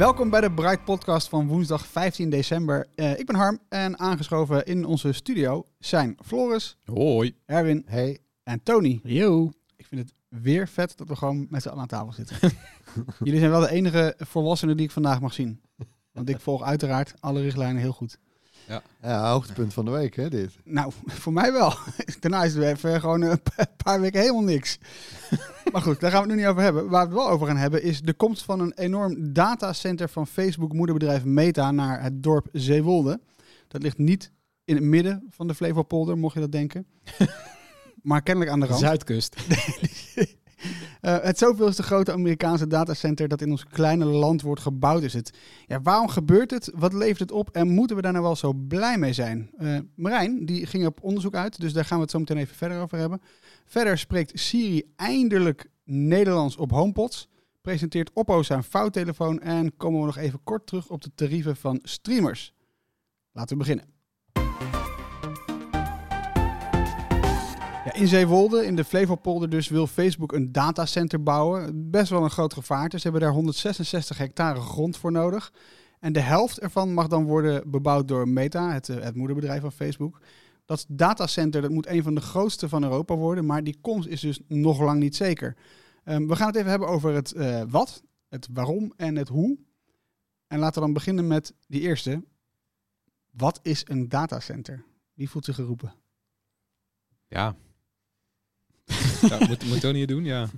Welkom bij de Bright Podcast van woensdag 15 december. Eh, ik ben Harm en aangeschoven in onze studio zijn Floris, Hoi. Erwin Hey, en Tony. yo. Ik vind het weer vet dat we gewoon met z'n allen aan tafel zitten. Jullie zijn wel de enige volwassenen die ik vandaag mag zien. Want ik volg uiteraard alle richtlijnen heel goed. Ja, hoogtepunt van de week, hè, dit. Nou, voor mij wel. Daarna is het weer even gewoon een pa- paar weken helemaal niks. Maar goed, daar gaan we het nu niet over hebben. Waar we het wel over gaan hebben is de komst van een enorm datacenter van Facebook moederbedrijf Meta naar het dorp Zeewolde. Dat ligt niet in het midden van de Flevopolder, mocht je dat denken. maar kennelijk aan de rand. Zuidkust. Eh, het zoveelste grote Amerikaanse datacenter dat in ons kleine land wordt gebouwd is het. Ja, waarom gebeurt het? Wat levert het op? En moeten we daar nou wel zo blij mee zijn? Eh, Marijn, die ging op onderzoek uit, dus daar gaan we het zo meteen even verder over hebben. Verder spreekt Siri eindelijk Nederlands op HomePods. Presenteert Oppo zijn fouttelefoon en komen we nog even kort terug op de tarieven van streamers. Laten we beginnen. Ja, in Zeewolde, in de Flevopolder dus, wil Facebook een datacenter bouwen. Best wel een groot gevaarte. Ze hebben daar 166 hectare grond voor nodig. En de helft ervan mag dan worden bebouwd door Meta, het, eh, het moederbedrijf van Facebook. Dat datacenter dat moet een van de grootste van Europa worden, maar die komst is dus nog lang niet zeker. Ehm, we gaan het even hebben over het eh, wat, het waarom en het hoe. En laten we dan beginnen met die eerste. Wat is een datacenter? Wie voelt zich geroepen? Ja. Ja moet, moet Tony het doen? Ja.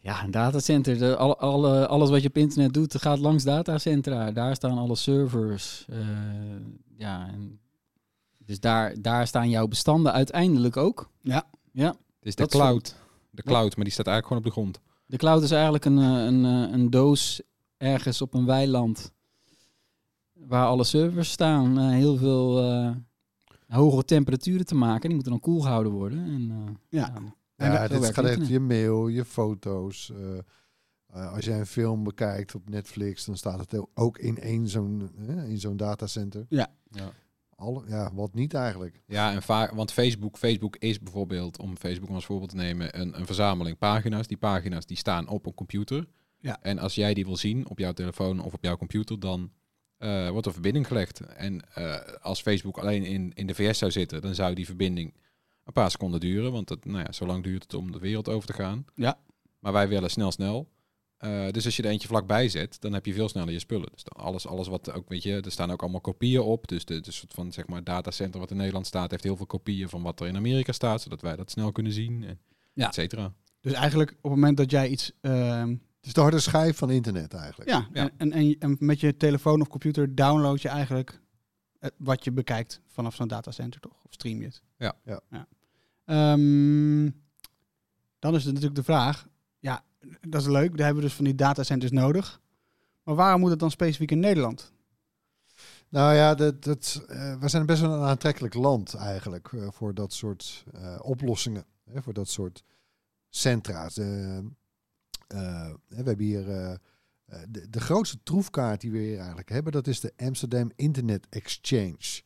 Ja, een datacenter. De, alle, alle, alles wat je op internet doet, gaat langs datacentra. Daar staan alle servers. eh, ja, en dus daar, daar staan jouw bestanden uiteindelijk ook. Ja. Ja. Het is de Dat cloud. De cloud, maar die staat eigenlijk gewoon op de grond. De cloud is eigenlijk een, eh, een, eh, een doos ergens op een weiland. Waar alle servers staan. Eh, heel veel eh, hoge temperaturen te maken. Die moeten dan koel gehouden worden. En, eh, Ja. Ja, Ja, zo dit werkt gaat echt je mail, je foto's. eh, eh, als jij een film bekijkt op Netflix, dan staat het ook in één zo'n in zo'n datacenter. Ja. Ja. Alle, ja, wat niet eigenlijk. Ja, en vaak, want Facebook, Facebook is bijvoorbeeld, om Facebook als voorbeeld te nemen, een, een verzameling pagina's. Die pagina's die staan op een computer. Ja. En als jij die wil zien op jouw telefoon of op jouw computer, dan eh, wordt er verbinding gelegd. En eh, als Facebook alleen in, in de VS zou zitten, dan zou die verbinding een paar seconden duren. Want het, nou ja, zo lang duurt het om de wereld over te gaan. Ja. Maar wij willen snel, snel. Eh, dus als je er eentje vlakbij zet, dan heb je veel sneller je spullen. Dus alles, alles wat ook, weet je, er staan ook allemaal kopieën op. Dus de, de soort van, zeg maar, datacenter wat in Nederland staat, heeft heel veel kopieën van wat er in Amerika staat, zodat wij dat snel kunnen zien, en Ja. et cetera. Dus eigenlijk op het moment dat jij iets... ehm, Het is de harde schijf van internet eigenlijk. ja, Ja. En, en, en met je telefoon of computer download je eigenlijk wat je bekijkt vanaf zo'n datacenter, toch? Of stream je het? Ja. Ja. Ehm, dan is het natuurlijk de vraag, ja, dat is leuk, daar hebben we dus van die datacenters nodig. Maar waarom moet het dan specifiek in Nederland? Nou ja, dat, dat, eh, we zijn best wel een aantrekkelijk land eigenlijk eh, voor dat soort eh, oplossingen. Hè, voor dat soort centra's. Eh, eh, we hebben hier de, de grootste troefkaart die we hier eigenlijk hebben. Dat is de Amsterdam Internet Exchange.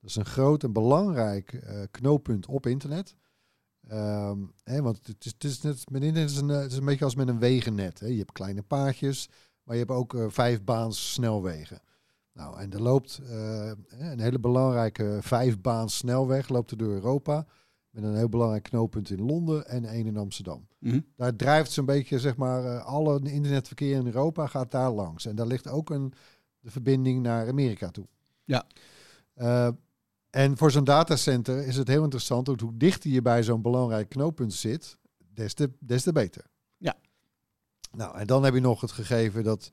Dat is een groot en belangrijk eh, knooppunt op internet. Ehm, hè, want het is, het is net met internet is een, eh, het is een beetje als met een wegennet. Hè. Je hebt kleine paadjes, maar je hebt ook eh, vijf baans snelwegen. Nou, en er loopt eh, een hele belangrijke vijfbaans snelweg loopt er door Europa Met een heel belangrijk knooppunt in Londen en één in Amsterdam. Mhm. Daar drijft zo'n beetje, zeg maar, eh, alle internetverkeer in Europa gaat daar langs. En daar ligt ook een, de verbinding naar Amerika toe. Ja. Eh, en voor zo'n datacenter is het heel interessant, dat hoe dichter je bij zo'n belangrijk knooppunt zit, des te, des te beter. Ja. Nou, en dan heb je nog het gegeven dat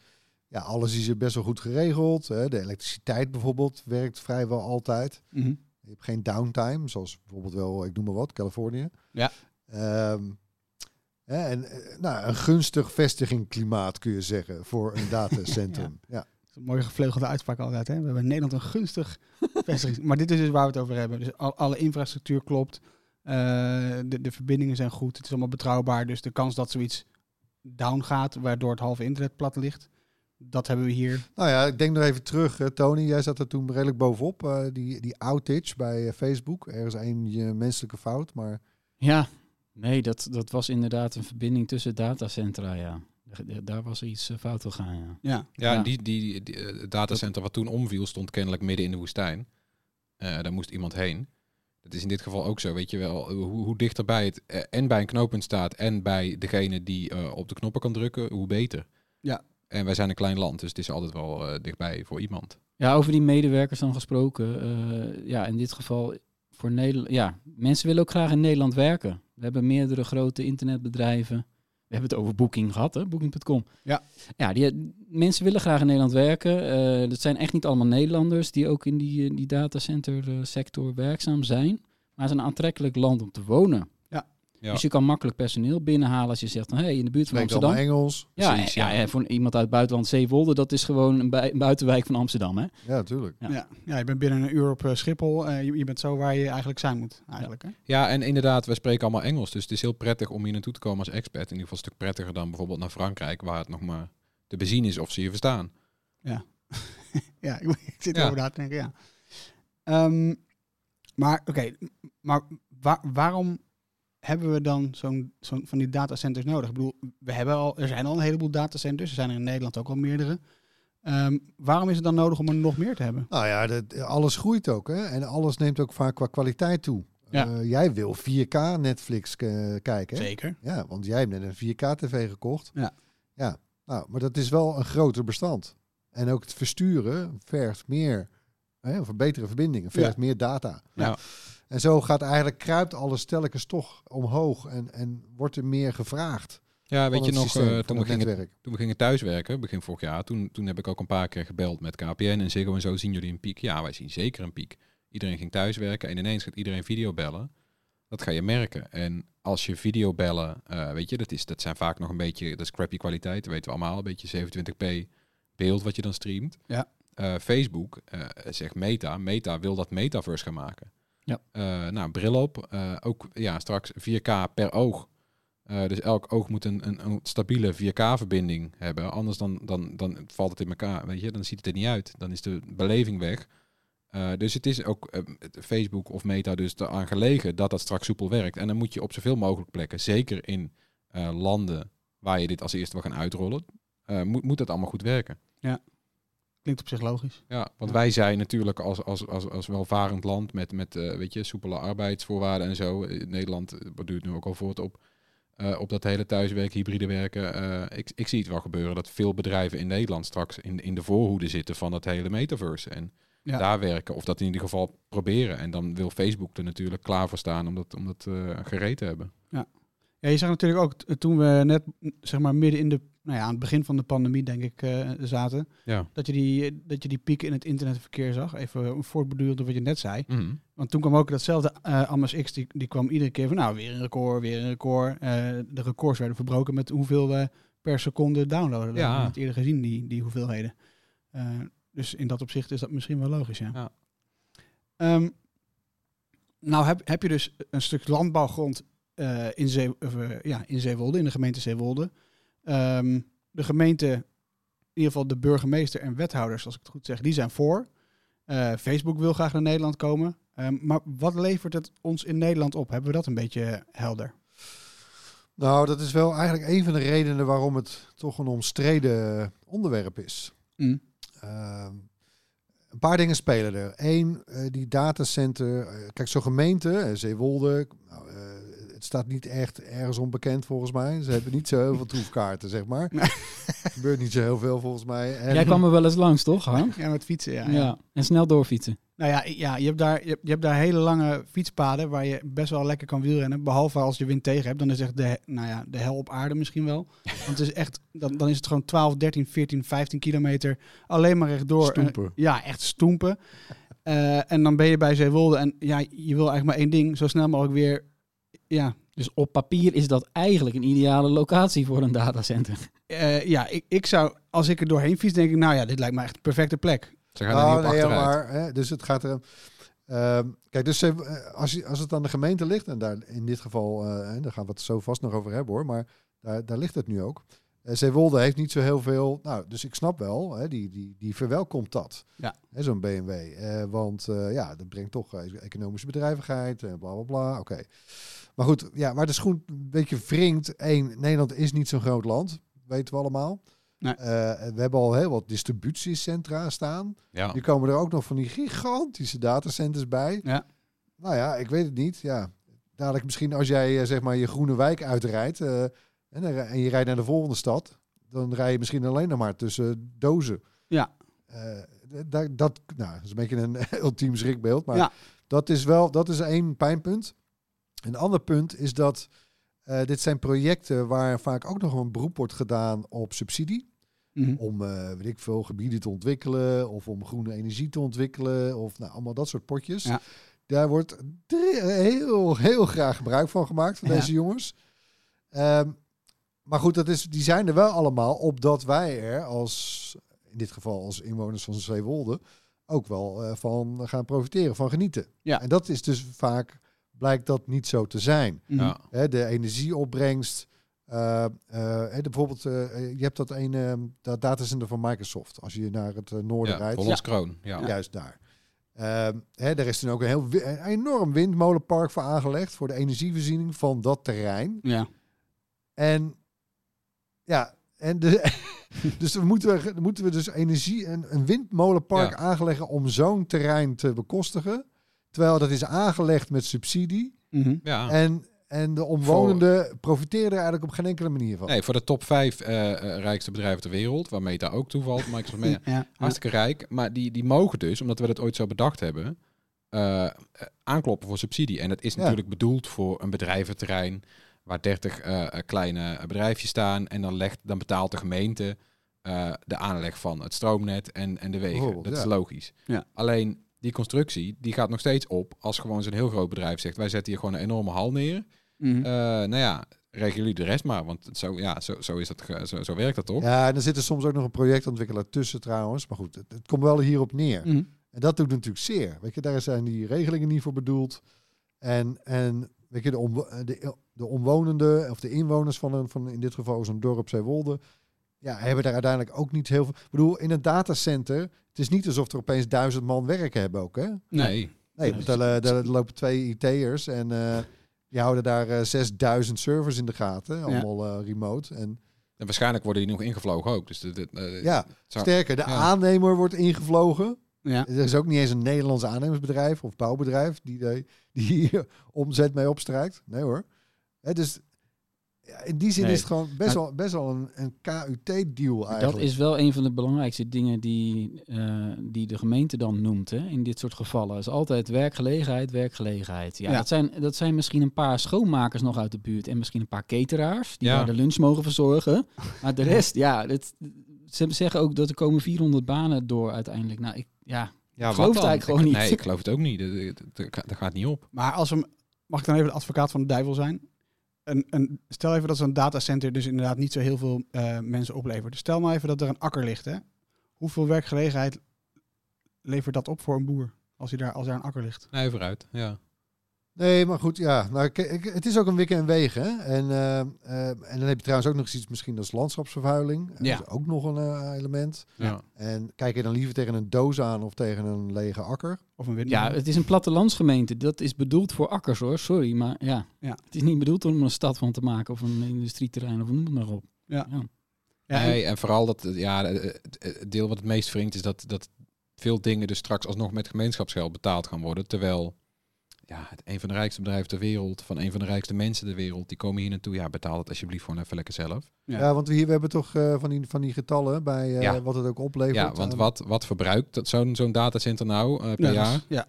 ja, alles is hier best wel goed geregeld. Hè. De elektriciteit bijvoorbeeld werkt vrijwel altijd. Mhm. Je hebt geen downtime, zoals bijvoorbeeld wel, ik noem maar wat, Californië. Ja. Ehm, hè, en eh, nou, een gunstig vestigingsklimaat kun je zeggen voor een datacentrum. ja. Dat is een mooie gevleugelde uitspraak altijd. Hè? We hebben in Nederland een gunstig vestiging. Maar dit is dus waar we het over hebben. Dus al, alle infrastructuur klopt. eh, de, de verbindingen zijn goed. Het is allemaal betrouwbaar. Dus de kans dat zoiets down gaat, waardoor het halve internet plat ligt, dat hebben we hier. Nou ja, ik denk nog even terug. eh, Tony, jij zat er toen redelijk bovenop. eh, die, die outage bij eh, Facebook. Ergens een je menselijke fout, maar... Ja, nee, dat, dat was inderdaad een verbinding tussen datacentra, ja. Daar was er iets fout gegaan, ja. Ja, Ja, Ja. en die, die, die, het datacenter wat toen omviel stond kennelijk midden in de woestijn. Eh, daar moest iemand heen. Dat is in dit geval ook zo, weet je wel. Hoe, hoe dichterbij het eh, en bij een knooppunt staat en bij degene die eh, op de knoppen kan drukken, hoe beter. Ja. En wij zijn een klein land, dus het is altijd wel eh, dichtbij voor iemand. Ja, over die medewerkers dan gesproken. eh, ja, in dit geval voor Nederland. Ja, mensen willen ook graag in Nederland werken. We hebben meerdere grote internetbedrijven. We hebben het over Booking gehad, hè? Booking.com. Ja. Ja, die, mensen willen graag in Nederland werken. Eh dat zijn echt niet allemaal Nederlanders die ook in die, die datacenter sector werkzaam zijn. Maar het is een aantrekkelijk land om te wonen. Ja. Dus je kan makkelijk personeel binnenhalen als je zegt, van, hey, in de buurt van Spreekt Amsterdam. Engels. Ja, Precies, ja. ja. ja, voor iemand uit het buitenland, Zeewolde, dat is gewoon een, bui- een buitenwijk van Amsterdam. Hè? Ja, natuurlijk. Ja. ja. Ja. je bent binnen een uur op eh, Schiphol. eh, je, je bent zo waar je eigenlijk zijn moet. Eigenlijk, hè? Ja, en inderdaad, wij spreken allemaal Engels. Dus het is heel prettig om hier naartoe te komen als expat. In ieder geval een stuk prettiger dan bijvoorbeeld naar Frankrijk, waar het nog maar te bezien is of ze je verstaan. Ja, ik, ik zit Ja. erover na te denken, ja. Ehm, maar oké, maar waar- waarom hebben we dan zo'n zo'n van die datacenters nodig? Ik bedoel, we hebben al, er zijn al een heleboel datacenters. Er zijn er in Nederland ook al meerdere. Ehm, waarom is het dan nodig om er nog meer te hebben? Nou ja, dat, alles groeit ook. Hè? En alles neemt ook vaak qua kwaliteit toe. Ja. Eh, jij wil 4K Netflix eh, kijken. Hè? Zeker. Ja, want jij hebt net een 4K-tv gekocht. Ja. Ja, nou, maar dat is wel een groter bestand. En ook het versturen vergt meer, hè, of betere verbindingen, vergt meer data. Ja. En zo gaat eigenlijk, kruipt alles telkens toch omhoog en, en wordt er meer gevraagd. Ja, weet je nog, systeem, eh, toen, we gingen, toen we gingen thuiswerken, begin vorig jaar, toen, toen heb ik ook een paar keer gebeld met KPN en Ziggo en zo. Zien jullie een piek? Ja, wij zien zeker een piek. Iedereen ging thuiswerken en ineens gaat iedereen videobellen. Dat ga je merken. En als je videobellen, eh weet je, dat, is, dat zijn vaak nog een beetje, dat is crappy kwaliteit, dat weten we allemaal. Een beetje 27p beeld wat je dan streamt. Ja. Eh, Facebook eh, zegt Meta, Meta wil dat metaverse gaan maken. Ja. Eh, nou, bril op. eh, ook ja, straks 4K per oog. Eh, dus elk oog moet een, een, een stabiele 4K-verbinding hebben. Anders dan, dan, dan valt het in elkaar. Weet je, dan ziet het er niet uit. Dan is de beleving weg. Dus het is ook Facebook of Meta dus eraan gelegen dat dat straks soepel werkt. En dan moet je op zoveel mogelijk plekken, zeker in landen waar je dit als eerste wil gaan uitrollen, moet, moet dat allemaal goed werken. Klinkt op zich logisch. Ja, want Ja. wij zijn natuurlijk als, als, als, als welvarend land met, met eh, weet je, soepele arbeidsvoorwaarden en zo. In Nederland eh, borduurt nu ook al voort op, eh, op dat hele thuiswerk, hybride werken. Eh, ik, ik zie het wel gebeuren dat veel bedrijven in Nederland straks in, in de voorhoede zitten van dat hele metaverse. En Ja. daar werken, of dat in ieder geval proberen. En dan wil Facebook er natuurlijk klaar voor staan om dat, om dat eh, gereed te hebben. Ja, je zag natuurlijk ook toen we net zeg maar midden in de, nou ja, aan het begin van de pandemie denk ik eh, zaten, Ja. dat je, die, dat je die piek in het internetverkeer zag. Even voortbedurend op wat je net zei. Mhm. Want toen kwam ook datzelfde Amas X, die, die kwam iedere keer van nou, weer een record, weer een record. Eh, de records werden verbroken met hoeveel we per seconde downloaden. Ja. Dat we eerder gezien, die, die hoeveelheden. Dus in dat opzicht is dat misschien wel logisch, ja. Ja. Ehm, nou heb, heb je dus een stuk landbouwgrond in, Zee, of, ja, in Zeewolde, in de gemeente Zeewolde. Ehm, de gemeente, in ieder geval de burgemeester en wethouders, als ik het goed zeg, die zijn voor. Eh, Facebook wil graag naar Nederland komen. Ehm, maar wat levert het ons in Nederland op? Hebben we dat een beetje helder? Nou, dat is wel eigenlijk een van de redenen waarom het toch een omstreden onderwerp is. Mm. Ehm, een paar dingen spelen er. Eén, eh, die datacenter. eh, kijk, zo'n gemeente, Zeewolde. Nou, het staat niet echt ergens onbekend volgens mij. Ze hebben niet zo heel veel troefkaarten, zeg maar. Er gebeurt niet zo heel veel volgens mij. En, Jij kwam er wel eens langs, toch, Han? Ja, met fietsen, ja. Ja, ja. en snel doorfietsen. Nou ja, ja je, hebt daar, je, hebt, je hebt daar hele lange fietspaden waar je best wel lekker kan wielrennen. Behalve als je wind tegen hebt. Dan is echt de, nou ja, de hel op aarde misschien wel. Want het is echt, dan, dan is het gewoon 12, 13, 14, 15 kilometer alleen maar rechtdoor. Stoempen. Eh, ja, echt stoempen. Eh, en dan ben je bij Zeewolde en ja, je wil eigenlijk maar één ding. Zo snel mogelijk weer, ja, Dus op papier is dat eigenlijk een ideale locatie voor een datacenter. eh, ja ik, ik zou, als ik er doorheen fiets, denk ik, nou ja, dit lijkt me echt de perfecte plek. Ze gaan er Nou, niet op nee, achteruit. maar, hè, dus het gaat er. ehm, kijk, dus eh, als, je, als het aan de gemeente ligt, en daar in dit geval, eh, hè, daar gaan we het zo vast nog over hebben hoor, maar daar, daar ligt het nu ook. Uh, Zeewolde heeft niet zo heel veel. Nou, dus ik snap wel, hè, die, die, die verwelkomt dat. Ja. Hè, Zo'n BMW. Eh, want eh, ja, dat brengt toch economische bedrijvigheid en bla bla bla. Oké. Maar goed, ja, waar de schoen een beetje wringt. één, Nederland is niet zo'n groot land. Weten we allemaal. Nee. Eh, we hebben al heel wat distributiecentra staan. Ja. Nu komen er ook nog van die gigantische datacenters bij. Ja. Nou ja, ik weet het niet. Ja, dadelijk misschien als jij zeg maar je groene wijk uitrijdt eh, en, dan en je rijdt naar de volgende stad, dan rij je misschien alleen nog maar tussen dozen. Ja. Eh, d- dat, dat, nou, dat is een beetje een ultiem schrikbeeld, maar Ja. dat is wel dat is één pijnpunt. Een ander punt is dat eh, dit zijn projecten waar vaak ook nog een beroep wordt gedaan op subsidie Mhm. om, eh, weet ik veel, gebieden te ontwikkelen of om groene energie te ontwikkelen of nou, allemaal dat soort potjes. Ja. Daar wordt heel, heel graag gebruik van gemaakt van Ja. deze jongens. Ehm, maar goed, dat is, die zijn er wel allemaal opdat wij er als, in dit geval als inwoners van Zeewolde, ook wel eh, van gaan profiteren, van genieten. Ja. En dat is dus vaak, blijkt dat niet zo te zijn. Mhm. Ja. Hè, de energieopbrengst. eh, eh, hè, de- bijvoorbeeld, je hebt dat een eh, dat datacenter van Microsoft. Als je naar het noorden Ja, rijdt, Hollands Kroon. Ja. juist daar. Ehm, hè, daar is toen ook een heel een enorm windmolenpark voor aangelegd voor de energievoorziening van dat terrein. Ja. En ja, en de, dus dan moeten we, moeten we dus energie en een windmolenpark Ja. aanleggen om zo'n terrein te bekostigen. Terwijl dat is aangelegd met subsidie. Mhm. Ja. En, en de omwonenden profiteren er eigenlijk op geen enkele manier van. Nee, voor de top 5 rijkste bedrijven ter wereld, waar Meta ook toevalt, Microsoft Meta, Ja. hartstikke rijk. Maar die, die mogen dus, omdat we dat ooit zo bedacht hebben, eh, eh, aankloppen voor subsidie. En dat is Ja. natuurlijk bedoeld voor een bedrijventerrein waar 30 eh, eh, kleine bedrijfjes staan. En dan, legt, dan betaalt de gemeente eh, de aanleg van het stroomnet en, en de wegen. Dat is logisch. Ja. Alleen die constructie, die gaat nog steeds op als gewoon zo'n heel groot bedrijf zegt, wij zetten hier gewoon een enorme hal neer. Mhm. Nou ja, regelen jullie de rest maar, want zo, ja, zo, zo, is dat, zo, zo werkt dat toch? Ja, en er zit er soms ook nog een projectontwikkelaar tussen trouwens. Maar goed, het, het komt wel hierop neer. Mhm. En dat doet natuurlijk zeer. Weet je, daar zijn die regelingen niet voor bedoeld. En, en weet je, de, de, de omwonenden of de inwoners van, een, van in dit geval zo'n dorp Zeewolde, ja, hebben daar uiteindelijk ook niet heel veel. Ik bedoel, in een datacenter, het is niet alsof er opeens duizend man werk hebben ook, hè? Nee. Nee, want er, er lopen twee IT'ers en eh, die houden daar eh, 6000 servers in de gaten, allemaal eh, remote. En En waarschijnlijk worden die nog ingevlogen ook. Dus de, eh, ja, zou- sterker, de ja. aannemer wordt ingevlogen. Ja. Er is ook niet eens een Nederlands aannemersbedrijf of bouwbedrijf die, die hier omzet mee opstrijkt. Nee hoor. Hè, dus ja, in die zin Nee. is het gewoon best Maar- wel, best wel een, een KUT-deal eigenlijk. Dat is wel een van de belangrijkste dingen die, eh, die de gemeente dan noemt hè, in dit soort gevallen. is altijd werkgelegenheid, werkgelegenheid. Ja, Ja. Dat zijn, dat zijn misschien een paar schoonmakers nog uit de buurt en misschien een paar cateraars die Ja. daar de lunch mogen verzorgen. Maar de rest, ja, het, ze zeggen ook dat er komen 400 banen door uiteindelijk. Nou, ik, ja, ja, geloof het eigenlijk gewoon Ik- niet. Nee, ik geloof het ook niet. Dat, dat, dat- dat gaat niet op. Maar als we, mag ik dan even de advocaat van de duivel zijn? Een, een, stel even dat zo'n datacenter dus inderdaad niet zo heel veel eh, mensen oplevert. Stel nou even dat er een akker ligt. Hè? Hoeveel werkgelegenheid levert dat op voor een boer als, hij daar, als daar een akker ligt? Nee, vooruit. Ja. Nee, maar goed, ja. Nou, het is ook een wikken en wegen. hè. En, eh, eh, en dan heb je trouwens ook nog eens iets misschien als landschapsvervuiling. Dat Ja. is ook nog een eh, element. Ja. En kijk je dan liever tegen een doos aan of tegen een lege akker? Of een ja, het is een plattelandsgemeente. Dat is bedoeld voor akkers hoor, sorry. Maar ja, Ja. het is niet bedoeld om een stad van te maken of een industrieterrein of noem het maar op. Ja. Ja. Ja, en- nee, en vooral dat, ja, het, deel wat het meest wringt is dat, dat veel dingen dus straks alsnog met gemeenschapsgeld betaald gaan worden. Terwijl ja, het een van de rijkste bedrijven ter wereld, van een van de rijkste mensen ter wereld, die komen hier naartoe. Ja, betaal het alsjeblieft gewoon even lekker zelf. Ja. Ja, want we, hier, we hebben toch eh, van, die, van die getallen bij eh, Ja. wat het ook oplevert. Ja, want aan- wat, wat verbruikt dat zo'n zo'n datacenter nou eh, per Ja, jaar? ja.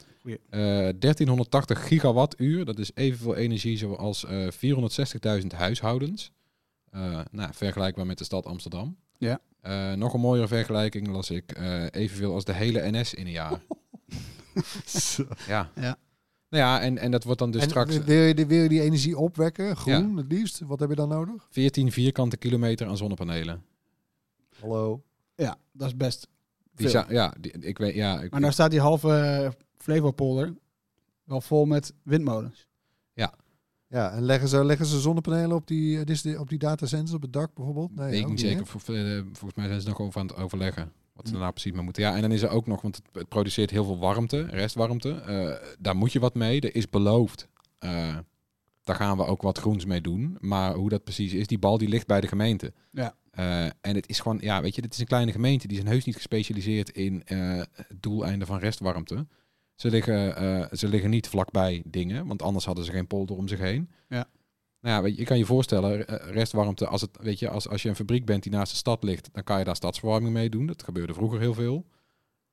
Eh 1380 gigawattuur, dat is evenveel energie zoals eh 460.000 huishoudens. Eh, nou, vergelijkbaar met de stad Amsterdam. Ja. Eh, nog een mooiere vergelijking las ik. eh, evenveel als de hele NS in een jaar. Zo. ja. Ja. Nou ja, en, en dat wordt dan dus en straks wil, je, die- wil je die energie opwekken? Groen het liefst? Wat heb je dan nodig? 14 vierkante kilometer aan zonnepanelen. Hallo? ja, dat is best Die zou- ja, die, ik weet, ja, ik, Maar nou staat die halve eh, Flevopolder wel vol met windmolens. Ja, en leggen ze, leggen ze zonnepanelen op die, eh, op die datacenters op het dak bijvoorbeeld? Nee, weet ik niet zeker. Eh, Volgens mij zijn ze nog over aan het overleggen. Wat ze nou precies mee moeten. Ja, en dan is er ook nog, want het, produceert heel veel warmte, restwarmte. Eh, daar moet je wat mee. Er is beloofd. eh, daar gaan we ook wat groens mee doen. Maar hoe dat precies is, die bal die ligt bij de gemeente. Ja. Eh, en het is gewoon, ja, weet je, dit is een kleine gemeente. Die zijn heus niet gespecialiseerd in doeleinden van restwarmte. Ze liggen, ze liggen niet vlakbij dingen, want anders hadden ze geen polder om zich heen. Ja. Nou ja, weet je, je kan je voorstellen, eh, restwarmte, als, het, weet je, als, als je een fabriek bent die naast de stad ligt, dan kan je daar stadsverwarming mee doen. Dat gebeurde vroeger heel veel.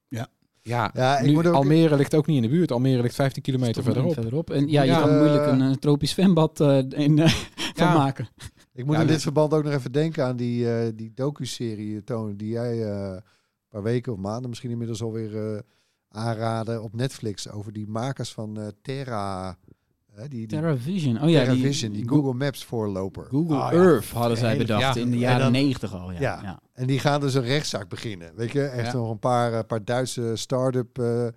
Ja. Ja, Ja, ik nu, moet ook- Almere ligt ook niet in de buurt. Almere ligt 15 kilometer verderop. verderop. En ja, je Ja, kan eh, moeilijk een, eh, tropisch zwembad eh, in, eh, van Ja. maken. Ik moet Ja, in dit verband ook nog even denken aan die, eh die docu-serie, Toon, die jij eh, een paar weken of maanden misschien inmiddels alweer eh aanraden op Netflix over die makers van eh, Terra, hè, die, die TerraVision. Oh ja, Terra die Vision, die Google Maps voorloper. Google Oh ja. Earth hadden zij bedacht ja. in de En jaren 90 al. Ja. Ja. Ja. En die gaan dus een rechtszaak beginnen. Weet je, echt Ja. nog een paar, eh, paar Duitse start-up, eh,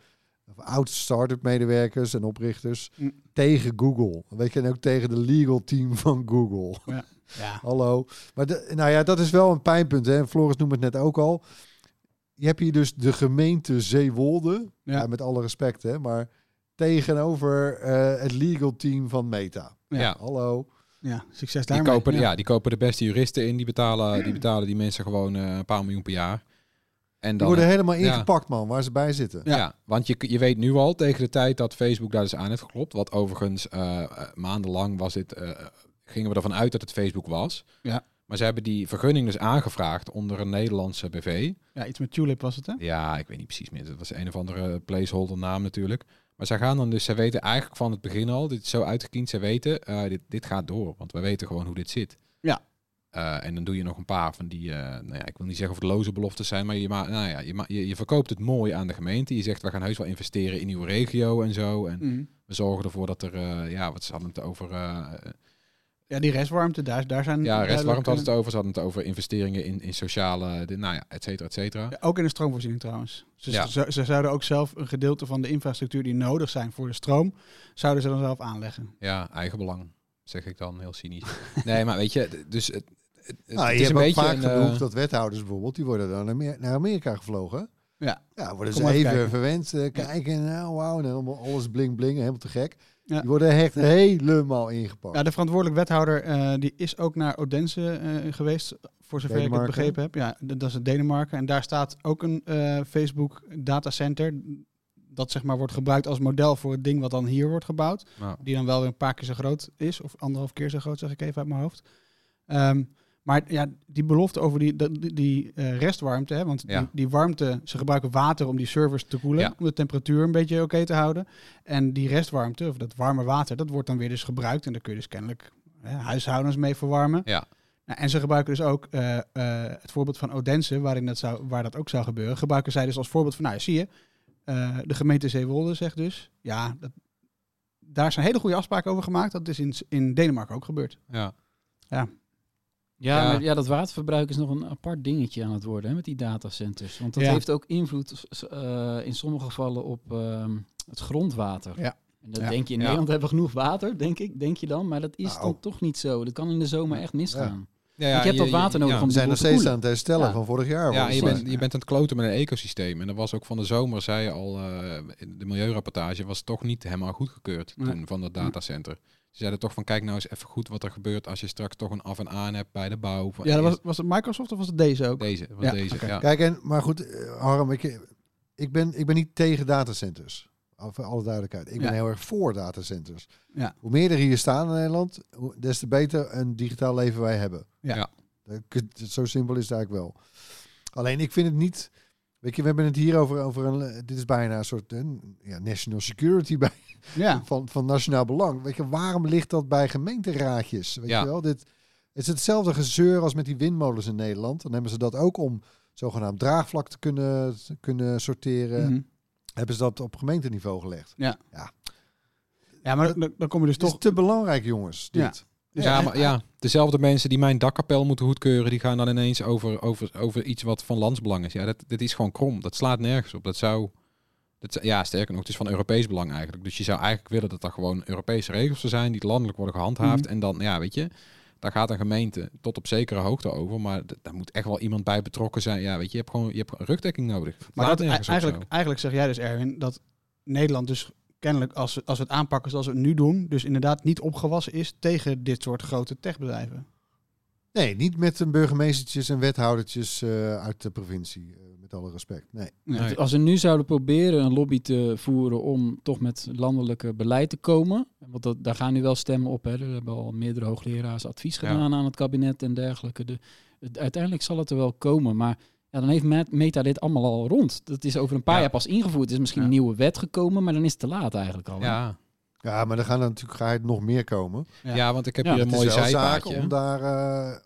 of oud start-up medewerkers en oprichters Mm. tegen Google. Weet je, en ook tegen de legal team van Google. Ja. Hallo. Maar de, nou ja, dat is wel een pijnpunt. Hè. Floris noemde het net ook al. Je hebt hier dus de gemeente Zeewolde. Ja. Ja. met alle respect, hè. Maar tegenover eh, het legal team van Meta. Ja. Ja. Hallo. Ja, succes Die daarmee. kopen, ja. die kopen de beste juristen in. Die betalen die, betalen die mensen gewoon eh, een paar miljoen per jaar. En Die dan, worden helemaal ja. ingepakt, man, waar ze bij zitten. Ja, Ja. want je, je weet nu al tegen de tijd dat Facebook daar dus aan heeft geklopt. Wat overigens eh, eh, maandenlang was dit, eh, gingen we ervan uit dat het Facebook was. Ja. Maar ze hebben die vergunning dus aangevraagd onder een Nederlandse BV. Ja, iets met Tulip was het, hè? Ja, ik weet niet precies meer. Dat was een of andere placeholder naam natuurlijk. Maar zij gaan dan dus, zij weten eigenlijk van het begin al, dit is zo uitgekiend, zij weten, eh, dit, dit gaat door. Want wij weten gewoon hoe dit zit. Ja. Eh, en dan doe je nog een paar van die, eh, nou ja, ik wil niet zeggen of het loze beloftes zijn, maar je, ma nou ja, je, ma je, je verkoopt het mooi aan de gemeente. Je zegt, we gaan heus wel investeren in uw regio en zo. En Mhm. we zorgen ervoor dat er, ja, wat ze hadden het over, Ja, die restwarmte, daar, daar zijn... ja, restwarmte hadden het over. Ze hadden het over investeringen in, in sociale, de, nou ja, et cetera, et cetera. eh, ja, ook in de stroomvoorziening trouwens. Ze, Ja. ze, ze zouden ook zelf een gedeelte van de infrastructuur die nodig zijn voor de stroom, zouden ze dan zelf aanleggen. Ja, eigenbelang, zeg ik dan heel cynisch. nee, maar weet je, dus het, het, het Nou, is je een hebt ook beetje vaak een, eh, genoeg dat wethouders bijvoorbeeld, die worden dan naar Amerika gevlogen. Ja. Ja, worden Kom ze even kijken. verwend, eh, kijken, nou wauw, en helemaal alles bling bling, helemaal te gek. Ja. Die worden echt helemaal ingepakt. Ja, de verantwoordelijk wethouder eh, die is ook naar Odense eh, geweest, voor zover ik het begrepen heb. Ja, dat is het Denemarken. En daar staat ook een eh, Facebook datacenter. Dat zeg maar wordt gebruikt als model voor het ding wat dan hier wordt gebouwd. nou, Die dan wel weer een paar keer zo groot is. Of anderhalf keer zo groot, zeg ik even uit mijn hoofd. Ehm, maar ja, die belofte over die, die, die, eh, restwarmte. Hè, want Ja. die, die warmte, ze gebruiken water om die servers te koelen. Ja. Om de temperatuur een beetje oké te houden. En die restwarmte, of dat warme water, dat wordt dan weer dus gebruikt. En daar kun je dus kennelijk hè, huishoudens mee verwarmen. ja, Nou, en ze gebruiken dus ook eh, eh, het voorbeeld van Odense, waarin dat zou, waar dat ook zou gebeuren. Gebruiken zij dus als voorbeeld van, nou zie je, de gemeente Zeewolde zegt dus, ja, dat, daar zijn hele goede afspraken over gemaakt. Dat is in, in Denemarken ook gebeurd. ja. Ja, Ja. Maar, ja, dat waterverbruik is nog een apart dingetje aan het worden hè, met die datacenters. Want dat Ja. heeft ook invloed eh, in sommige gevallen op ehm, het grondwater. Ja. En dat Ja. denk je, in Ja. Nederland hebben we genoeg water, denk ik, denk je dan. Maar dat is Nou. dan toch niet zo. Dat kan in de zomer echt misgaan. Ja, je hebt dat water nodig ja. om We de zijn nog te steeds aan het herstellen Ja. van vorig jaar. Ja, je bent, je bent aan het kloten met een ecosysteem. En dat was ook van de zomer, zei je al, eh, in de milieurapportage was toch niet helemaal goedgekeurd Nee. toen van dat datacenter. Ze zeiden toch van, kijk nou eens even goed wat er gebeurt als je straks toch een af en aan hebt bij de bouw. Van Ja, dat was, was het Microsoft of was het deze ook? deze, was Ja, deze, ja. Kijk, en, maar goed, eh, Harm, ik, ik ben, ik ben niet tegen datacenters. Voor alle duidelijkheid. Ik ben Ja. heel erg voor datacenters. Ja. Hoe meer er hier staan in Nederland, hoe- des te beter een digitaal leven wij hebben. Ja. Ja. Zo simpel is het eigenlijk wel. Alleen ik vind het niet. Weet je, we hebben het hier over, over een. Dit is bijna een soort een, ja, national security bij, Ja. van, van nationaal belang. Weet je, waarom ligt dat bij gemeenteraadjes? Weet Ja. je wel, dit het is hetzelfde gezeur als met die windmolens in Nederland. Dan hebben ze dat ook om zogenaamd draagvlak te kunnen, te kunnen sorteren. Mhm. Hebben ze dat op gemeenteniveau gelegd? Ja, maar dan, dan kom je dus Het is toch... te belangrijk, jongens. Dit. Ja. Dus ja, maar ja, dezelfde mensen die mijn dakkapel moeten goedkeuren, die gaan dan ineens over, over, over iets wat van landsbelang is. Ja, dat, dat is gewoon krom. Dat slaat nergens op. Dat zou, dat, ja, sterker nog, het is van Europees belang eigenlijk. Dus je zou eigenlijk willen dat er gewoon Europese regels er zijn die landelijk worden gehandhaafd. Mhm. En dan, ja, weet je, daar gaat een gemeente tot op zekere hoogte over. Maar daar moet echt wel iemand bij betrokken zijn. Ja, weet je, je hebt gewoon je hebt rugdekking nodig. Maar dat, op eigenlijk, eigenlijk zeg jij dus, Erwin, dat Nederland dus kennelijk, als we, als we het aanpakken zoals we het nu doen, dus inderdaad niet opgewassen is tegen dit soort grote techbedrijven. Nee, niet met een burgemeestertjes en wethoudertjes eh, uit de provincie. eh, met alle respect. Nee. Nee. Als we nu zouden proberen een lobby te voeren om toch met landelijke beleid te komen. Want dat, daar gaan nu wel stemmen op. Hè. Er hebben al meerdere hoogleraars advies Ja. gedaan aan het kabinet en dergelijke. De, het- uiteindelijk zal het er wel komen. Maar ja, dan heeft Met- Meta dit allemaal al rond. Dat is over een paar Ja. jaar pas ingevoerd. Er is misschien Ja. een nieuwe wet gekomen, maar dan is het te laat eigenlijk al. hè. Ja. Ja, maar er gaan er natuurlijk ga nog meer komen. Ja. Ja. want ik heb Ja, hier een mooi zaak zijpaadje. om daar... eh,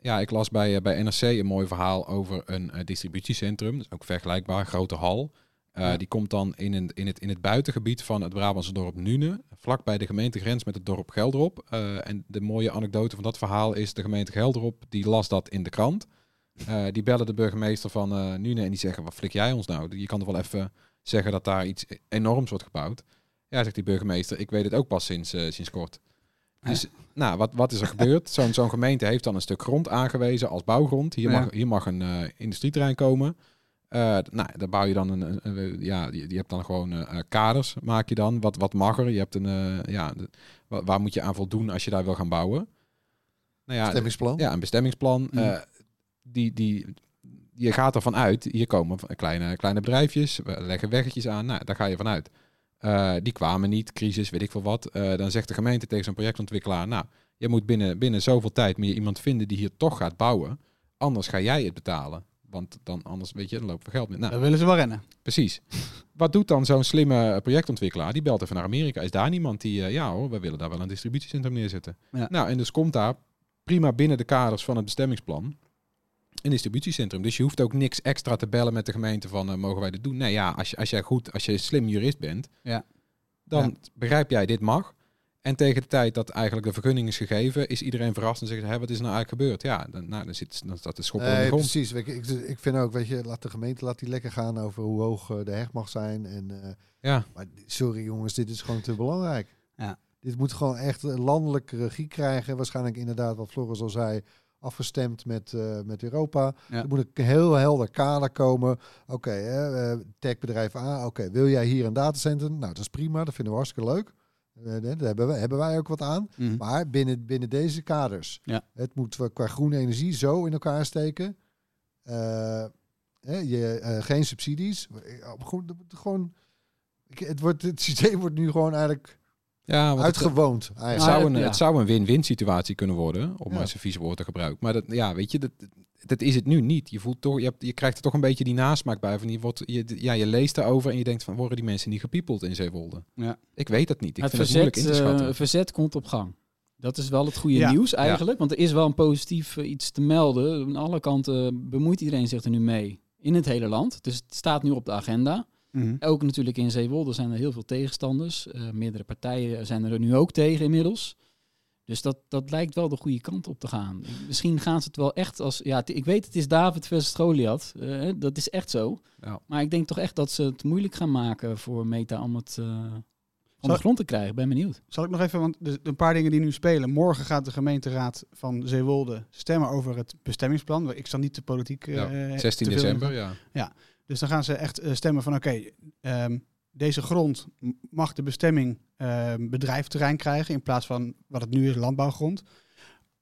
Ja, ik las bij, eh, bij NRC een mooi verhaal over een eh, distributiecentrum. Dat is ook vergelijkbaar, grote hal. Eh, Ja. Die komt dan in, een, in, het, in het buitengebied van het Brabantse dorp Nune, vlak bij de gemeentegrens met het dorp Gelderop. Eh, en de mooie anekdote van dat verhaal is, de gemeente Gelderop, die las dat in de krant. Eh, die bellen de burgemeester van eh Nune en die zeggen, wat flik jij ons nou? Je kan toch wel even zeggen dat daar iets enorms wordt gebouwd. Ja, zegt die burgemeester, ik weet het ook pas sinds, eh, sinds kort. Dus, nou, wat, wat is er gebeurd? Zo'n zo'n gemeente heeft dan een stuk grond aangewezen als bouwgrond. Hier Ja. mag, hier mag een eh, industrieterrein komen. Nou, daar bouw je dan een, een- een- ja, je, je hebt dan gewoon kaders, maak je dan. Wat, wat mag er? Je hebt een, ja, de- waar moet je aan voldoen als je daar wil gaan bouwen? Nou ja, stemmingsplan. ja, een bestemmingsplan. Mm. eh, die, die, je gaat ervan uit, hier komen kleine, kleine bedrijfjes, we leggen weggetjes aan. Nou, daar ga je vanuit. Eh die kwamen niet, crisis, weet ik veel wat. Eh, dan zegt de gemeente tegen zo'n projectontwikkelaar, nou, je moet binnen, binnen zoveel tijd meer iemand vinden die hier toch gaat bouwen. Anders ga jij het betalen. Want dan anders, weet je, dan lopen we geld mee. Nou, Dan willen ze wel rennen. Precies. Wat doet dan zo'n slimme projectontwikkelaar? Die belt even naar Amerika. Is daar niemand die, eh, ja hoor, we willen daar wel een distributiecentrum neerzetten. Ja. Nou, en dus komt daar prima binnen de kaders van het bestemmingsplan een distributiecentrum. Dus je hoeft ook niks extra te bellen met de gemeente van, eh, mogen wij dit doen? Nee, ja, als je, als jij goed, als je een slim jurist bent, Ja. dan begrijp jij, dit mag. En tegen de tijd dat eigenlijk de vergunning is gegeven, is iedereen verrast en zegt, hé, wat is er nou eigenlijk gebeurd? Ja, dan, nou, dan, zit, dan staat de schoppen in de Nee, grond. precies. Weet je, ik, ik vind ook, weet je, laat de gemeente laat die lekker gaan over hoe hoog eh, de heg mag zijn. En, eh, Ja. maar sorry jongens, dit is gewoon te belangrijk. Ja. Dit moet gewoon echt een landelijke regie krijgen. Waarschijnlijk inderdaad, wat Floris al zei, afgestemd met, eh, met Europa. Ja. Er moet een heel helder kader komen. Oké, hè, eh, techbedrijf A, oké, wil jij hier een datacenter? Nou, dat is prima, dat vinden we hartstikke leuk. Eh, daar hebben, we, hebben wij ook wat aan. Mhm. Maar binnen, binnen deze kaders. Ja. Het moet qua groene energie zo in elkaar steken. Eh, je, geen subsidies. Gewoon, gewoon, het, wordt, het systeem wordt nu gewoon eigenlijk Ja, want het- uitgewoond. Het zou, een, ja. het zou een win-win situatie kunnen worden, om Ja. maar eens een vies woord te gebruiken. Maar dat, ja, weet je, dat, dat is het nu niet. Je, voelt toch, je, hebt, je krijgt er toch een beetje die nasmaak bij. Van je, wordt, je, ja, je leest erover en je denkt van, worden die mensen niet gepiepeld in Zeewolde? Ja. Ik weet dat niet. Ik het vind het moeilijk verzet, in te eh, schatten. verzet komt op gang. Dat is wel het goede Ja. nieuws eigenlijk. Want er is wel een positief eh, iets te melden. Aan alle kanten bemoeit iedereen zich er nu mee. In het hele land. Dus het staat nu op de agenda. Mhm. Ook natuurlijk in Zeewolde zijn er heel veel tegenstanders. Eh, meerdere partijen zijn er nu ook tegen inmiddels. Dus dat, dat lijkt wel de goede kant op te gaan. Misschien gaan ze het wel echt als... Ja, ik weet het is David versus Goliath. Eh, dat is echt zo. Ja. Maar ik denk toch echt dat ze het moeilijk gaan maken voor Meta om het eh, van Zal- de grond te krijgen. Ben benieuwd. Zal ik nog even, want een paar dingen die nu spelen. Morgen gaat de gemeenteraad van Zeewolde stemmen over het bestemmingsplan. Ik zal niet de politiek... eh, Ja, te 16 veel december, ingaan. ja. Dus dan gaan ze echt eh, stemmen van oké, ehm, deze grond mag de bestemming ehm, bedrijfterrein krijgen in plaats van wat het nu is landbouwgrond.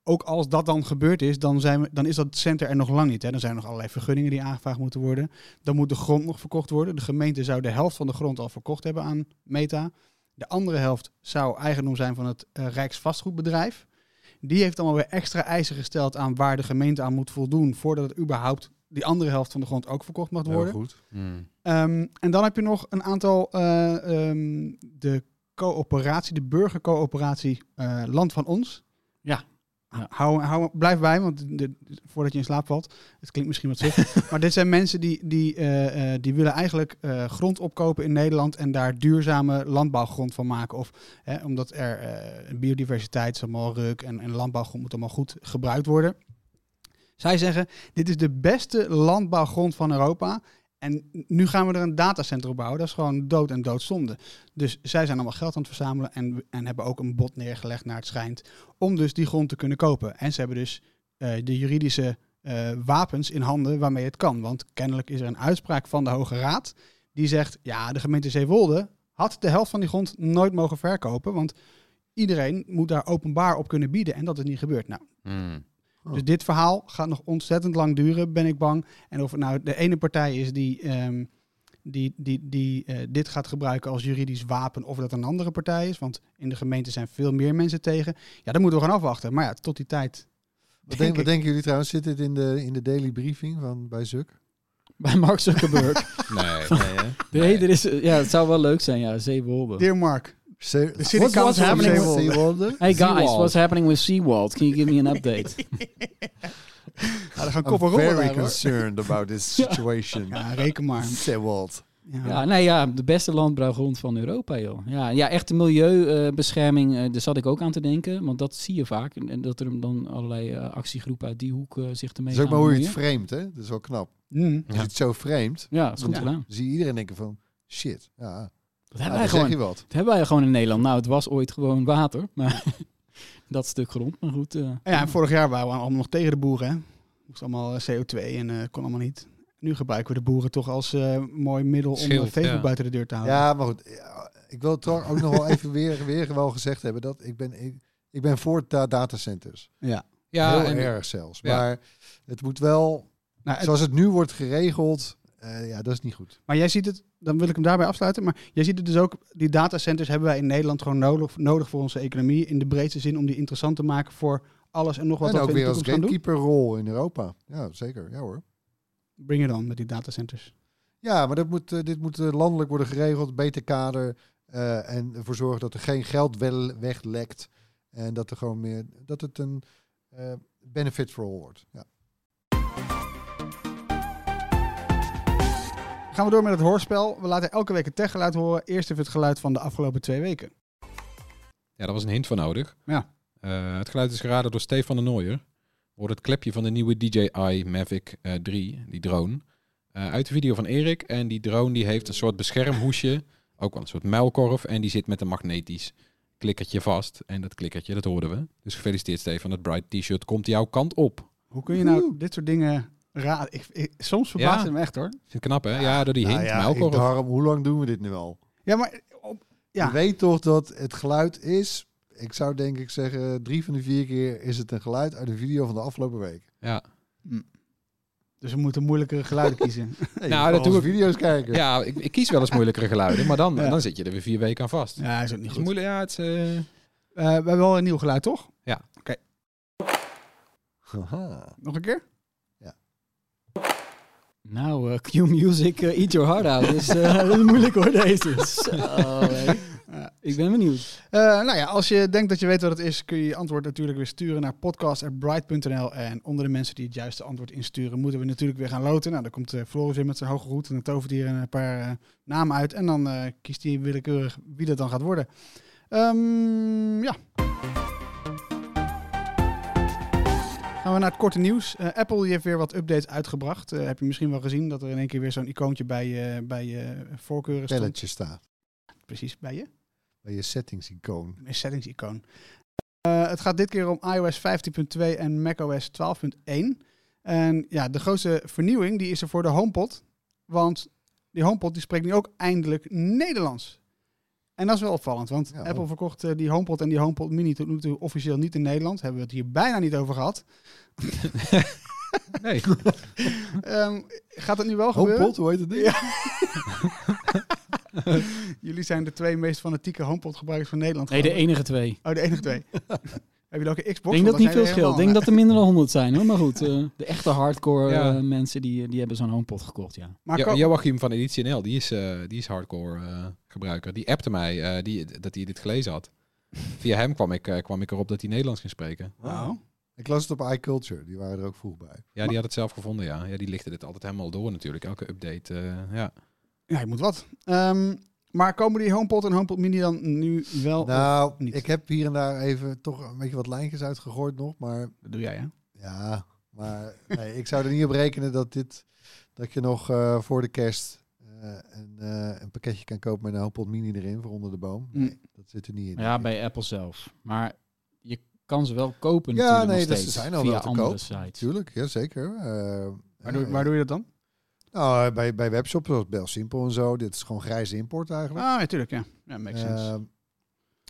ook als dat dan gebeurd is, dan, zijn we, dan is dat center er nog lang niet. Hè. Dan zijn er nog allerlei vergunningen die aangevraagd moeten worden. Dan moet de grond nog verkocht worden. De gemeente zou de helft van de grond al verkocht hebben aan Meta. De andere helft zou eigendom zijn van het eh, Rijksvastgoedbedrijf. Die heeft allemaal weer extra eisen gesteld aan waar de gemeente aan moet voldoen voordat het überhaupt die andere helft van de grond ook verkocht mag Heel worden. goed. Hmm. Ehm, en dan heb je nog een aantal, eh, ehm, de coöperatie, de burgercoöperatie eh, Land van Ons. Ja. Ja. Hou, hou, blijf bij, want de- voordat je in slaap valt, het klinkt misschien wat suf, maar dit zijn mensen die, die, eh, eh, die willen eigenlijk eh, grond opkopen in Nederland en daar duurzame landbouwgrond van maken. Of hè, omdat er eh, biodiversiteit is allemaal ruk en, en landbouwgrond moet allemaal goed gebruikt worden. Zij zeggen, dit is de beste landbouwgrond van Europa. En nu gaan we er een datacenter op bouwen. Dat is gewoon dood en doodzonde. Dus zij zijn allemaal geld aan het verzamelen en, en hebben ook een bod neergelegd naar het schijnt. Om dus die grond te kunnen kopen. En ze hebben dus eh, de juridische eh, wapens in handen waarmee het kan. Want kennelijk is er een uitspraak van de Hoge Raad. Die zegt, ja, de gemeente Zeewolde had de helft van die grond nooit mogen verkopen. Want iedereen moet daar openbaar op kunnen bieden. En dat is niet gebeurd. Nou, Hmm. Oh. dus dit verhaal gaat nog ontzettend lang duren, ben ik bang. En of het nou de ene partij is die, ehm, die, die, die eh, dit gaat gebruiken als juridisch wapen, of dat een andere partij is. Want in de gemeente zijn veel meer mensen tegen. Ja, dan moeten we gaan afwachten. Maar ja, tot die tijd. Wat, denk denk, wat denken jullie trouwens? Zit dit in de, in de daily briefing van bij Zuk? Bij Mark Zuckerberg. Nee, nee, hè? nee, er is, ja, het zou wel leuk zijn, ja, Zeewolde. Dear Mark, Ze- de city What's- happening with-? Hey guys, Seawald. what's happening with SeaWorld? Can you give me an update? Ja, er gaan I'm koppen rollen very daar, hoor. concerned about this situation. Ja, reken maar. Zeewolde. Ja. Ja, nee, ja, de beste landbouwgrond van Europa, joh. Ja, ja echte milieubescherming, eh daar zat ik ook aan te denken. Want dat zie je vaak. En, dat er dan allerlei eh, actiegroepen uit die hoek eh, zich ermee Dat is ook gaan maar hoe je het framet, hè? Dat is wel knap. Mm. Als je het zo framet, Ja, dat is goed gedaan. zie je iedereen denken van, shit, ja, Dat hebben, dan wij gewoon, je wat. dat hebben wij gewoon in Nederland. Nou, het was ooit gewoon water. Maar dat stuk grond, maar goed. eh, Ja, en vorig jaar waren we allemaal nog tegen de boeren. Hè? Moest allemaal eh, CO2 en eh, kon allemaal niet. Nu gebruiken we de boeren toch als eh, mooi middel om Schild, Facebook ja. buiten de deur te houden. Ja, maar goed. ja, Ik wil toch ook nog wel even weer, weer wel gezegd hebben dat ik ben, ik, ik ben voor da datacenters. Ja. Ja, Heel en, erg zelfs. Ja. Maar het moet wel, Nou, het- zoals het nu wordt geregeld, eh, ja, dat is niet goed. Maar jij ziet het, dan wil ik hem daarbij afsluiten. Maar jij ziet het dus ook, die datacenters hebben wij in Nederland gewoon nodig, nodig voor onze economie. In de breedste zin om die interessant te maken voor alles en nog wat en ook we weer als gatekeeper-rol in Europa. Ja, zeker. Ja hoor. Bring it on met die datacenters. Ja, maar dat moet, eh, dit moet eh, landelijk worden geregeld, beter kader. en ervoor zorgen dat er geen geld wel weglekt. En dat er gewoon meer, dat het een benefit for all wordt. Ja. Gaan we door met het hoorspel. We laten elke week het techgeluid horen. Eerst even het geluid van de afgelopen twee weken. ja, daar was een hint voor nodig. Ja. Eh, het geluid is geraden door Stefan de Nooier. Wordt het klepje van de nieuwe DJI Mavic eh 3, die drone. Eh, uit de video van Erik. En die drone die heeft een soort beschermhoesje. Ook wel een soort muilkorf. En die zit met een magnetisch klikkertje vast. En dat klikkertje, dat hoorden we. Dus gefeliciteerd Stefan. Het Bright T-shirt komt jouw kant op. Hoe kun je nou dit soort dingen raden? Ik, ik- soms verbaast Ja. het me echt hoor. Vind knap, hè? Ja, door die hint, Nou ja, ik, muilkorf. daarom, hoe lang doen we dit nu al? Ja, maar op- Ja. Je weet toch dat het geluid is, ik zou denk ik zeggen, drie van de vier keer is het een geluid uit een video van de afgelopen week. Ja. dus we moeten moeilijkere geluiden kiezen. Nee, Nou, dat kan doe onze video's kijken. ja, ik, ik kies wel eens moeilijkere geluiden. Maar dan, Ja. dan zit je er weer vier weken aan vast. Ja, is ook niet Het is goed. moeilijk, ja, het is... eh, Eh, we hebben wel een nieuw geluid, toch? Haha. Nog een keer? Nou, eh, Q-Music, eh, Eat Your Heart Out. Dus, eh, dat is moeilijk hoor, deze. Ik ben benieuwd. Nou ja, als je denkt dat je weet wat het is, kun je je antwoord natuurlijk weer sturen naar podcast.bright.nl. En onder de mensen die het juiste antwoord insturen, moeten we natuurlijk weer gaan loten. Nou, dan komt Floris weer met zijn hoge hoed en dan tovert hier een paar namen uit. En dan kiest hij willekeurig wie dat dan gaat worden. Ehm, ja. Gaan we naar het korte nieuws. Eh, Apple die heeft weer wat updates uitgebracht. Eh, heb je misschien wel gezien dat er in één keer weer zo'n icoontje bij, eh bij je voorkeuren. Belletje staat Precies, bij je. bij je settings icoon. Een settings-icoon. Het gaat dit keer om iOS 15.2 en macOS 12.1. En ja, de grootste vernieuwing die is er voor de HomePod. Want die HomePod die spreekt nu ook eindelijk Nederlands. En dat is wel opvallend, want Ja. Apple verkocht eh, die HomePod en die HomePod Mini tot nu toe officieel niet in Nederland. Hebben we het hier bijna niet over gehad. Nee. Ehm, gaat het nu wel gebeuren? HomePod, hoe heet het ding? Ja. Jullie zijn de twee meest fanatieke HomePod gebruikers van Nederland. Nee, de enige twee. Oh, de enige twee. Heb je ook een Ik Xbox? denk dat niet veel scheelt. Ik denk dat er minder dan 100 zijn hoor. Maar goed, eh, de echte hardcore Ja. eh, mensen die, die hebben zo'n HomePod gekocht, ja. Maar Joachim van Editie NL, die is, eh, die is hardcore eh, gebruiker. Die appte mij eh, die, dat hij dit gelezen had. Via hem kwam ik, kwam ik erop dat hij Nederlands ging spreken. Oh. Ik las het op iCulture, die waren er ook vroeg bij. Ja, die had het zelf gevonden, ja. ja die lichtte dit altijd helemaal door natuurlijk. Elke update, eh, ja. Ja, je moet wat. Ehm, maar komen die HomePod en HomePod Mini dan nu wel? Nou, niet? ik heb hier en daar even toch een beetje wat lijntjes uitgegooid nog, maar Dat doe jij, hè? ja, maar nee, ik zou er niet op rekenen dat dit, dat je nog eh, voor de kerst eh, een, eh, een pakketje kan kopen met een HomePod Mini erin voor onder de boom. Mm. Nee, dat zit er niet in. Ja, bij Apple zelf. Maar je kan ze wel kopen Ja, natuurlijk nee, nog dat- zijn al via wel te andere koop. sites. Tuurlijk, ja zeker. Waar, doe, waar doe je dat dan? Nou, bij, bij webshops zoals Bel Simpel en zo. Dit is gewoon grijze import eigenlijk. Ah, ja, tuurlijk, ja. Ja, makes sense. Ehm,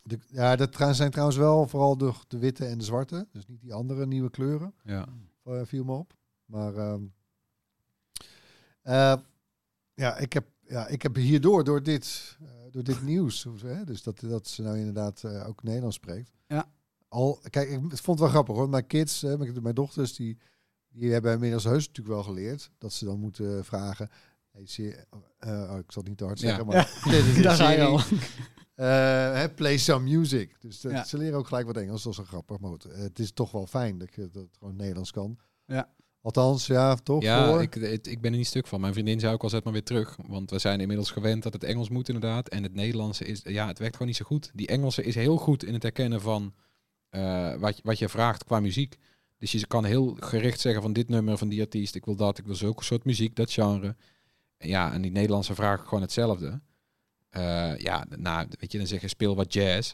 de, ja, dat zijn trouwens wel vooral de, de witte en de zwarte. Dus niet die andere nieuwe kleuren. ja. eh, viel me op. Maar ehm, eh, ja, ik heb, ja, ik heb hierdoor, door dit, eh, door dit nieuws, hè, dus dat, dat ze nou inderdaad eh, ook Nederlands spreekt. Ja. Al, kijk, ik vond het wel grappig hoor. Mijn kids, hè, mijn, mijn dochters, die, die hebben inmiddels heus natuurlijk wel geleerd dat ze dan moeten vragen. Hey, eh, oh, ik zal het niet te hard Ja. zeggen, maar dit is een Daar ga je serie. al. Eh, play some music. Dus dat, Ja. ze leren ook gelijk wat Engels. Dat is wel grappig. Maar goed, eh, het is toch wel fijn dat je dat het gewoon Nederlands kan. Ja. Althans, ja, toch? Ja, voor? ik, het- ik ben er niet stuk van. Mijn vriendin zei ook al, zet maar weer terug. Want we zijn inmiddels gewend dat het Engels moet inderdaad. En het Nederlandse is, ja, het werkt gewoon niet zo goed. Die Engelse is heel goed in het herkennen van eh, wat, wat je vraagt qua muziek. Dus je kan heel gericht zeggen van dit nummer, van die artiest, ik wil dat, ik wil zulke soort muziek, dat genre. En ja, en die Nederlandse vragen gewoon hetzelfde. Eh, ja, nou, weet je, dan zeg je speel wat jazz.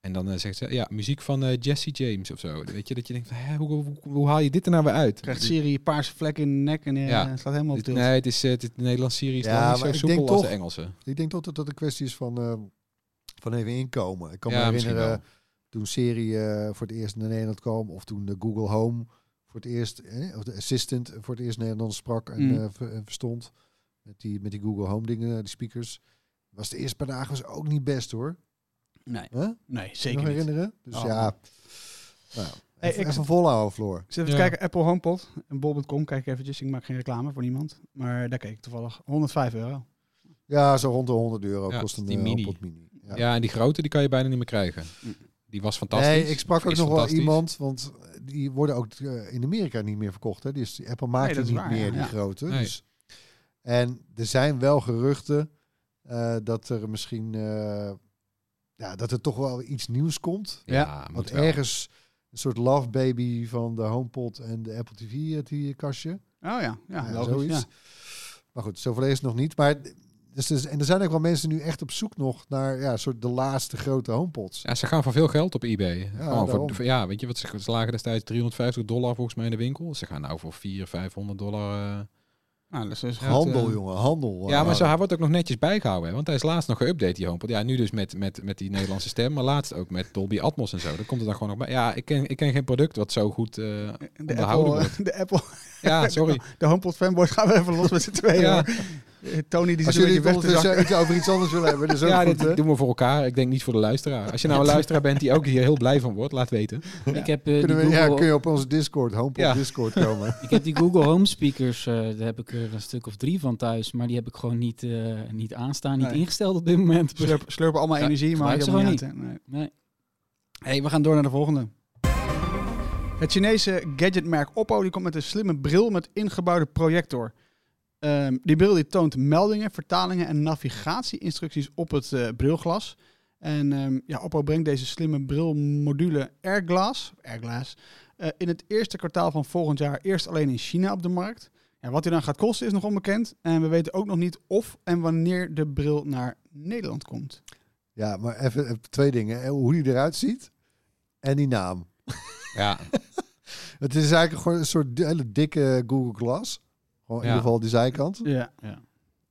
En dan eh, zegt ze, ja, muziek van eh, Jesse James of zo. Weet je, dat je denkt, hè, hoe, hoe, hoe haal je dit er nou weer uit? Krijgt Siri een paarse vlek in de nek en eh, Ja. slaat helemaal op Het- tilt. nee, het is, het is de Nederlandse serie is Ja, wel niet zo ik soepel denk als toch- de Engelse. Ik denk toch dat dat een kwestie is van, eh, van even inkomen. Ik kan Ja, me misschien herinneren toen Siri eh, voor het eerst naar Nederland kwam. Of toen de Google Home voor het eerst, eh, of de Assistant voor het eerst Nederlands sprak en, Mm. eh, ver- en verstond. Met die, met die Google Home dingen, die speakers. Was de eerste paar dagen was ook niet best hoor. Nee, Huh? nee, Nog zeker niet. herinneren? Dus Oh. ja, nou, Hey, even, ik- even volhouden, Floor. Ik zit even Ja. te kijken, Apple HomePod en bol.com. Kijk eventjes, ik maak geen reclame voor niemand. Maar daar keek ik toevallig. 105 euro. Ja, zo rond de 100 euro Ja, kost een die eh, mini. HomePod mini. Ja. Ja. en die grote die kan je bijna niet meer krijgen. Die was fantastisch. Nee, ik sprak ook nog wel iemand, want die worden ook eh, in Amerika niet meer verkocht. Hè? Dus die Apple maakt Nee, die niet waar, meer, ja. die grote. Nee. Dus, en er zijn wel geruchten eh, dat er misschien, eh, ja, dat er toch wel iets nieuws komt. Ja, Want moet wel. ergens een soort love baby van de HomePod en de Apple TV, het hier kastje. Oh ja, ja, Ja, logisch. zoiets. Ja. Maar goed, zoveel is het nog niet. Maar dus, dus- en er zijn ook wel mensen nu echt op zoek nog naar ja, soort de laatste grote HomePods. Ja, ze gaan voor veel geld op eBay. Daarom. voor, voor- ja, weet je wat ze, ze lagen destijds 350 dollar volgens mij in de winkel. Ze gaan nou voor 400, 500 dollar. eh. Nou, dat is dus handel, eh, jongen, handel. Ja, maar Eh, zo, hij wordt ook nog netjes bijgehouden. Hè? Want hij is laatst nog geüpdate, die HomePod. Ja, nu dus met, met, met die Nederlandse stem, maar laatst ook met Dolby Atmos en zo. Dan komt er dan gewoon nog bij. Ja, ik ken, ik ken geen product wat zo goed... eh, de onderhouden Apple, wordt. de Apple, ja, sorry. de HomePod fanboys gaan we even los met z'n tweeën. Ja. Eh, Tony die Als zit een jullie beetje weg te zakken. iets over iets anders willen hebben, dus ook Ja, goed, dit hè? doen we voor elkaar. Ik denk niet voor de luisteraar. Als je nou een luisteraar bent die ook hier heel blij van wordt, laat weten. Ik heb, eh, die Kunnen we, ja, Google, kun je op onze Discord, HomePod Ja. Discord komen. ik heb die Google Home speakers, eh, daar heb ik er een stuk of drie van thuis. Maar die heb ik gewoon niet, eh, niet aanstaan, niet Nee. ingesteld op dit moment. Slurp, slurpen allemaal Ja, energie, maar niet gewoon uit. hè. Nee. Nee. Hey, we gaan door naar de volgende. Het Chinese gadgetmerk Oppo die komt met een slimme bril met ingebouwde projector. Ehm, die bril die toont meldingen, vertalingen en navigatieinstructies op het eh, brilglas. En ehm, ja, Oppo brengt deze slimme brilmodule Airglass, Airglass eh, in het eerste kwartaal van volgend jaar eerst alleen in China op de markt. Ja, wat die dan gaat kosten is nog onbekend. En we weten ook nog niet of en wanneer de bril naar Nederland komt. Ja, maar even, even twee dingen. hè. Hoe die eruit ziet en die naam. Ja, Het is eigenlijk gewoon een soort hele dikke Google Glass. Gewoon in Ja. ieder geval die zijkant. Ja. Ja.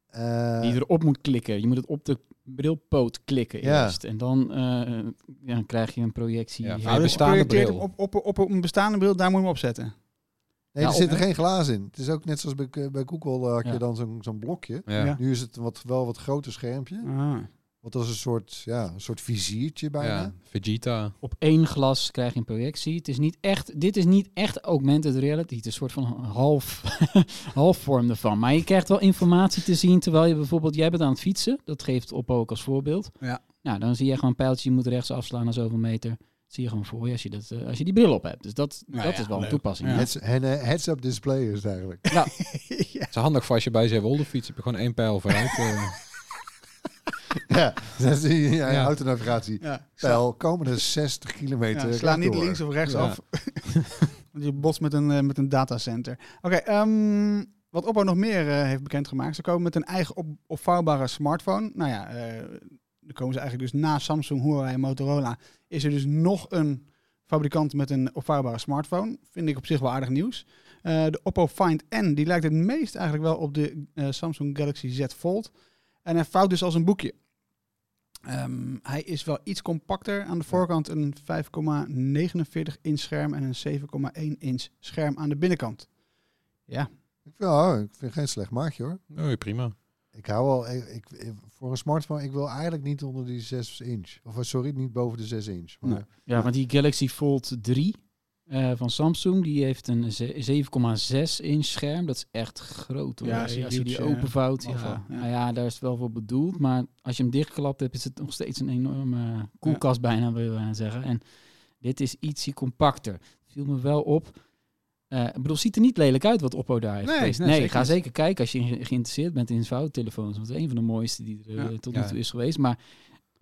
Eh, Die je erop moet klikken. Je moet het op de brilpoot klikken Ja. eerst. En dan eh, ja, krijg je een projectie. Ja, dus bril. Op, op, op, op een bestaande bril, daar moet je hem op zetten. Nee, Ja, er op- zitten geen glazen in. Het is ook net zoals bij, bij Google eh, had je Ja. dan zo'n zo'n blokje. Ja. Ja. Nu is het wat, wel wat groter schermpje. Ah. Wat als een soort, ja, een soort viziertje bijna. Ja, Vegeta. Op één glas krijg je een projectie. Het is niet echt, dit is niet echt augmented reality. Het is een soort van half, half vorm ervan. Maar je krijgt wel informatie te zien terwijl je bijvoorbeeld, jij bent aan het fietsen. Dat geeft Oppo ook als voorbeeld. Ja. Nou, dan zie je gewoon een pijltje, je moet rechts afslaan naar zoveel meter. zie je gewoon voor je als je, dat, eh, als je die bril op hebt. Dus dat, Ja, dat ja, is wel een toepassing. Ja. Heads, en, eh, heads-up display is het eigenlijk. ja. Het is handig voor als je bij Zeewolde fietst. Heb je gewoon één pijl vooruit. eh. ja, dat is die ja, Ja. autonavigatie. Ja. Pijl, komende 60 kilometer. Ja, sla niet links of rechts af. Want je botst met een, eh, met een datacenter. Oké, ehm, wat Oppo nog meer eh, heeft bekendgemaakt. Ze komen met een eigen op, opvouwbare smartphone. Nou ja, eh dan komen ze eigenlijk dus na Samsung, Huawei en Motorola. Is er dus nog een fabrikant met een opvouwbare smartphone. Vind ik op zich wel aardig nieuws. De Oppo Find N, die lijkt het meest eigenlijk wel op de Samsung Galaxy Z Fold. En hij vouwt dus als een boekje. Ehm, hij is wel iets compacter. Aan de voorkant een 5,49 inch scherm en een 7,1 inch scherm aan de binnenkant. Ja, Ik vind, oh, ik vind geen slecht maatje hoor. Nee, prima. Ik hou wel, ik, ik- voor een smartphone, ik wil eigenlijk niet onder die 6 inch. Of eh, sorry, niet boven de 6 inch. Maar Nee. Ja, want die Galaxy Fold 3 eh, van Samsung, die heeft een ze- 7,6 inch scherm. Dat is echt groot hoor. Ja, als je je die openvouwt, ja. Nou ja, daar is het wel voor bedoeld. Maar als je hem dichtgeklapt hebt, is het nog steeds een enorme koelkast bijna, wil je bijna zeggen. En dit is ietsie compacter. Viel me wel op. Eh, ik bedoel, ziet er niet lelijk uit wat Oppo daar heeft. Nee, geweest. nee, nee zeker ga zeker kijken als je ge- geïnteresseerd bent in vouwtelefoons. Want het is een van de mooiste die er eh, Ja. tot nu toe is geweest. Maar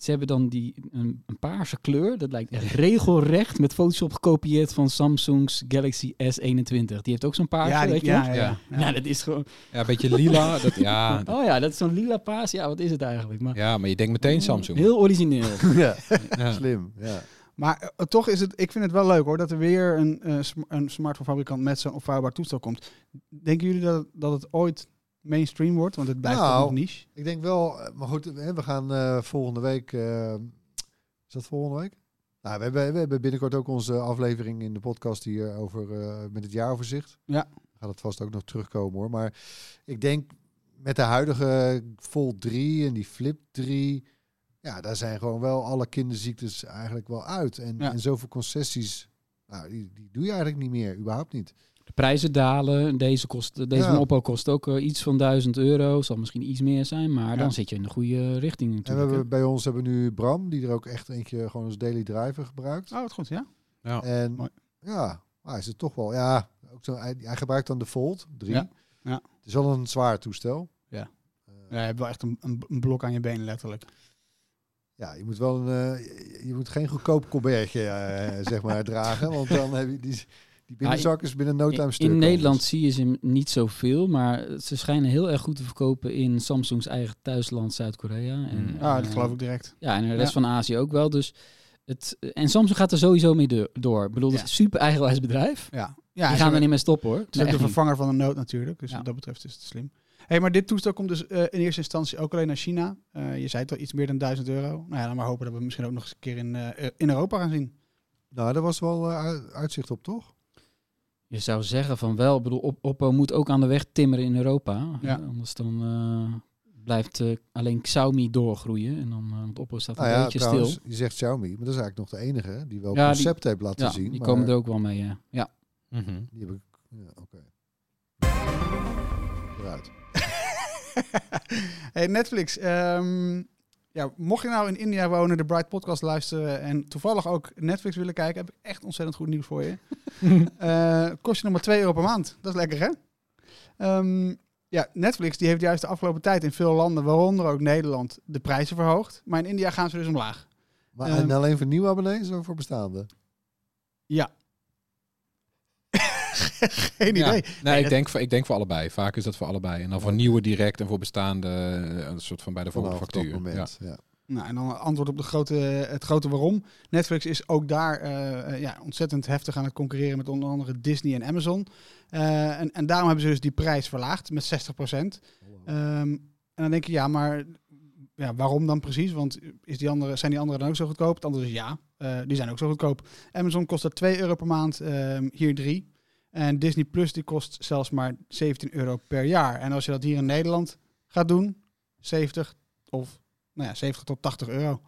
ze hebben dan die, een, een paarse kleur. Dat lijkt echt regelrecht met Photoshop gekopieerd van Samsung's Galaxy S21. Die heeft ook zo'n paarse, ja, die- weet je ja, ja, ja. Ja, dat is gewoon... Ja, een beetje lila. Dat, ja, Oh ja, dat is zo'n lila paars. Ja, wat is het eigenlijk? Maar ja, maar je denkt meteen Samsung. Heel origineel. ja, Ja. slim. Ja. Maar eh, toch is het, ik vind het wel leuk hoor, dat er weer een, eh, sm- een smartphonefabrikant met zo'n opvouwbaar toestel komt. Denken jullie dat, dat het ooit mainstream wordt? Want het blijft Nou, nog niche. Ik denk wel, eh, maar goed, hè, we gaan eh, volgende week. eh, is dat volgende week? Nou, we hebben, we hebben binnenkort ook onze aflevering in de podcast hier over eh, met het jaaroverzicht. Ja. Gaat het vast ook nog terugkomen hoor. Maar ik denk met de huidige Fold 3 en die Flip 3. Ja, daar zijn gewoon wel alle kinderziektes eigenlijk wel uit. En, Ja. en zoveel concessies, nou, die, die doe je eigenlijk niet meer. Überhaupt niet. Prijzen dalen. Deze, kost, deze Ja. kost ook eh, iets van 1000 euro. Zal misschien iets meer zijn. Maar Ja. dan zit je in de goede richting En we natuurlijk. hebben, bij ons hebben we nu Bram, die er ook echt eentje gewoon als daily driver gebruikt. Oh, wat goed, ja. Ja. En Mooi. ja, hij is het toch wel. Ja, ook zo, hij, hij gebruikt dan de Fold 3. Ja, ja. Het is wel een zwaar toestel. Ja. Eh, Ja, je hebt wel echt een, een, blok aan je benen letterlijk. ja, je moet wel een, eh, je- moet geen goedkoop colbertje eh, zeg maar dragen, want dan heb je die, die binnenzak is binnen no time In, stuk. in Nederland zie je ze niet zoveel, maar ze schijnen heel erg goed te verkopen in Samsung's eigen thuisland Zuid-Korea. En, Mm. Ah, eh, dat geloof ik direct. Ja, en de rest Ja. van Azië ook wel. Dus het, en Samsung gaat er sowieso mee door. Ik bedoel, het Ja. is een super eigenwijs bedrijf. Ja, Die ja gaan er niet mee stoppen hoor. Het is Nee, ook de vervanger van de nood natuurlijk. Dus Ja. wat dat betreft is het slim. hey, maar dit toestel komt dus eh, in eerste instantie ook alleen naar China. Eh, je zei het al, iets meer dan 1000 euro. Nou ja, dan maar hopen dat we misschien ook nog eens een keer in, eh, in Europa gaan zien. Nou, daar was wel eh, uit- uitzicht op, toch? Je zou zeggen van wel. Ik bedoel, Op- Oppo moet ook aan de weg timmeren in Europa. Ja. Anders dan eh, blijft eh, alleen Xiaomi doorgroeien. En dan, eh, want Oppo staat een Nou ja, beetje trouwens, stil. je zegt Xiaomi, maar dat is eigenlijk nog de enige die wel Ja, die- concept heeft laten Ja, zien. die maar komen er ook wel mee. ja. ja. Mhm. Die heb ik, ja, oké. Eruit. hey, Netflix. ehm, ja, mocht je nou in India wonen, de Bright Podcast luisteren en toevallig ook Netflix willen kijken, heb ik echt ontzettend goed nieuws voor je. Eh, kost je nog maar 2 euro per maand. Dat is lekker, hè? Ehm, ja, Netflix die heeft juist de afgelopen tijd in veel landen, waaronder ook Nederland, de prijzen verhoogd. Maar in India gaan ze dus omlaag. Maar Ehm, en alleen voor nieuwe abonnees of voor bestaande? Ja. Geen Ja. idee. Nee, Nee, ik, dat- denk, voor- ik denk voor allebei. Vaak is dat voor allebei. En dan voor nieuwe direct en voor bestaande eh, een soort van bij de volgende dat factuur. Ja. moment. Ja. Nou, en dan een antwoord op de grote, het grote waarom. Netflix is ook daar eh, eh, ja, ontzettend heftig aan het concurreren met onder andere Disney en Amazon. Eh, en, en daarom hebben ze dus die prijs verlaagd met 60%. Ehm, en dan denk je, ja, maar ja, waarom dan precies? Want is die andere, zijn die anderen dan ook zo goedkoop? Het antwoord is ja, eh, die zijn ook zo goedkoop. Amazon kost er 2 euro per maand, ehm, hier 3. En Disney Plus die kost zelfs maar 17 euro per jaar. En als je dat hier in Nederland gaat doen, 70 of nou ja, 70 tot 80 euro.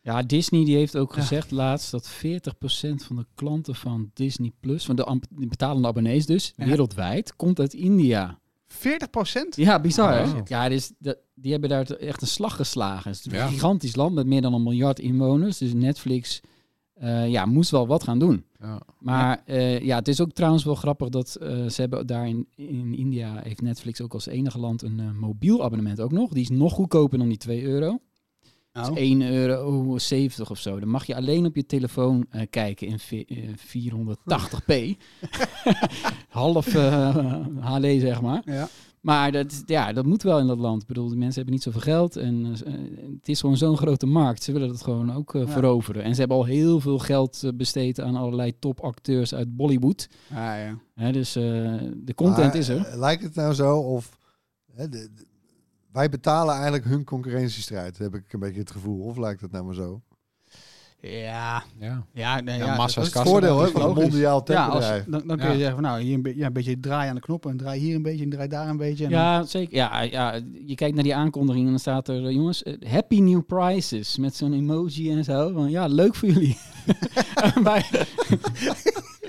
Ja, Disney die heeft ook Ja. gezegd laatst dat 40% van de klanten van Disney Plus, van de betalende abonnees dus, Ja. wereldwijd, komt uit India. 40 procent? Ja, bizar? Wow. Ja, dus dat, die hebben daar echt een slag geslagen. Het is Ja. een gigantisch land met meer dan een miljard inwoners. Dus Netflix eh, ja, moest wel wat gaan doen. Ja. Maar ja. ja, het is ook trouwens wel grappig dat eh, ze hebben daar in, in India heeft Netflix ook als enige land een eh, mobiel abonnement ook nog. Die is nog goedkoper dan die 2 euro. Nou, Dat is 1 euro 70 of zo. Dan mag je alleen op je telefoon eh, kijken in vi- eh, 480p. Half eh, HD, zeg maar. ja. Maar dat, ja, dat moet wel in dat land. Ik bedoel, de mensen hebben niet zoveel geld. En eh, het is gewoon zo'n grote markt. Ze willen het gewoon ook eh, Ja. veroveren. En ze hebben al heel veel geld eh, besteed aan allerlei topacteurs uit Bollywood. Ah, ja. Hè, dus eh, de content Maar, is er. eh, Lijkt het nou zo of hè, de- de- wij betalen eigenlijk hun concurrentiestrijd, heb ik een beetje het gevoel. Of lijkt het nou maar zo? Ja, Ja. ja, nee, Ja, ja, massa's dat is Het voordeel dat hè, van een mondiaal Ja, als, techbedrijf. dan, dan kun Ja. je zeggen van nou, hier een, be- ja, een beetje draaien aan de knoppen. En draai hier een beetje en draai daar een beetje. En Ja, zeker. Ja, ja, je kijkt naar die aankondiging en dan staat er, eh, jongens, eh, happy new prices met zo'n emoji en zo. Van, ja, leuk voor jullie.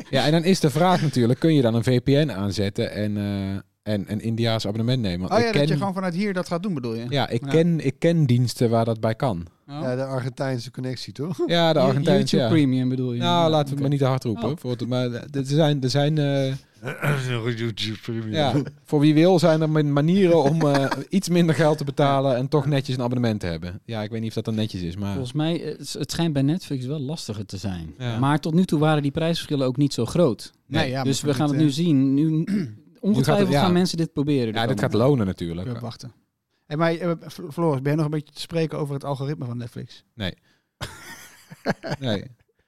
Ja, en dan is de vraag natuurlijk, kun je dan een VPN aanzetten en, eh, en een Indiaas abonnement nemen? Want Oh ja, ik dat ken, je gewoon vanuit hier dat gaat doen bedoel je? ja, ik, Ja. Ken, ik ken diensten waar dat bij kan. Oh. Ja, de Argentijnse connectie, toch? Ja, de Argentijnse, YouTube ja. Premium bedoel je? Nou, laten we het oké. maar niet te hard roepen. Oh. Voor het, maar er zijn, er zijn eh, YouTube Premium. ja, voor wie wil zijn er ma- manieren om eh, iets minder geld te betalen en toch netjes een abonnement te hebben. Ja, ik weet niet of dat dan netjes is, maar Volgens mij, eh, het schijnt bij Netflix wel lastiger te zijn. Ja. Maar tot nu toe waren die prijsverschillen ook niet zo groot. Nee, ja, dus we gaan het nu zien. Nu, ongetwijfeld gaan mensen dit proberen. ja, dit gaat lonen natuurlijk. Even wachten. Hey, maar eh, Floris, ben je nog een beetje te spreken over het algoritme van Netflix? Nee. nee.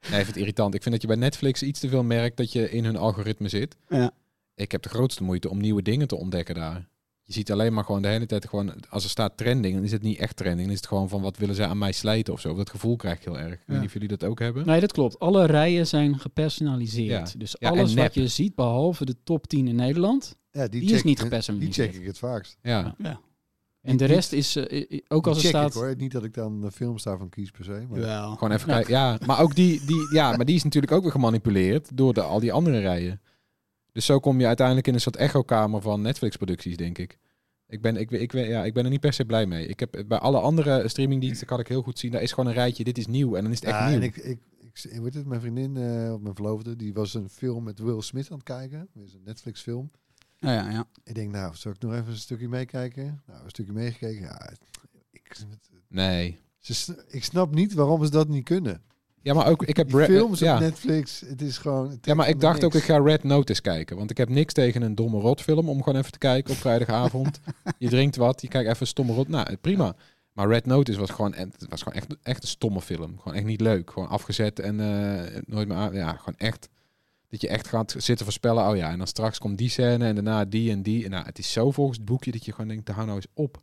Nee, ik vind het irritant. Ik vind dat je bij Netflix iets te veel merkt dat je in hun algoritme zit. Ja. Ik heb de grootste moeite om nieuwe dingen te ontdekken daar. Je ziet alleen maar gewoon de hele tijd gewoon, als er staat trending, dan is het niet echt trending. Dan is het gewoon van wat willen ze aan mij slijten of zo. Dat gevoel krijg ik heel erg. Ik weet niet of jullie dat ook hebben. Nee, dat klopt. Alle rijen zijn gepersonaliseerd. Ja. Dus Ja, en alles wat je ziet, behalve de top 10 in Nederland, Ja, die, check is niet ik- Die gepersonaliseerd. check ik het vaakst. Ja. En de rest is, eh, ook als er staat... ik hoor. Niet dat ik dan de films daarvan kies per se. Maar Wel. Gewoon even Ja. kijken. Ja, maar ook die, die, ja, maar die is natuurlijk ook weer gemanipuleerd door de, al die andere rijen. Dus zo kom je uiteindelijk in een soort echokamer van Netflix-producties, denk ik. Ik ben, ik, ik, ja, ik ben er niet per se blij mee. Ik heb, bij alle andere streamingdiensten kan ik heel goed zien, daar is gewoon een rijtje, dit is nieuw en dan is het echt Ja, nieuw. en ik, ik, ik, weet het, mijn vriendin, eh, of mijn verloofde, die was een film met Will Smith aan het kijken. Dat is een Netflix film. Ja, ja, ja. Ik denk, nou, zal ik nog even een stukje meekijken? Nou, een stukje meegekeken. Ja, ik, Nee. ze, ik snap niet waarom ze dat niet kunnen. Ja, maar ook, ik heb... Die films ja. op Netflix, het is gewoon... het Ja, maar ik dacht ook, ik ga Red Notice kijken. Want ik heb niks tegen een domme rotfilm om gewoon even te kijken op vrijdagavond. je drinkt wat, je kijkt even een stomme rot. Nou, prima. Maar Red Notice was gewoon, het was gewoon echt, echt een stomme film. Gewoon echt niet leuk. Gewoon afgezet en eh, nooit meer aan. Ja, gewoon echt. Dat je echt gaat zitten voorspellen. Oh ja, en dan straks komt die scène en daarna die en die. En nou, het is zo volgens het boekje dat je gewoon denkt, hou nou eens op.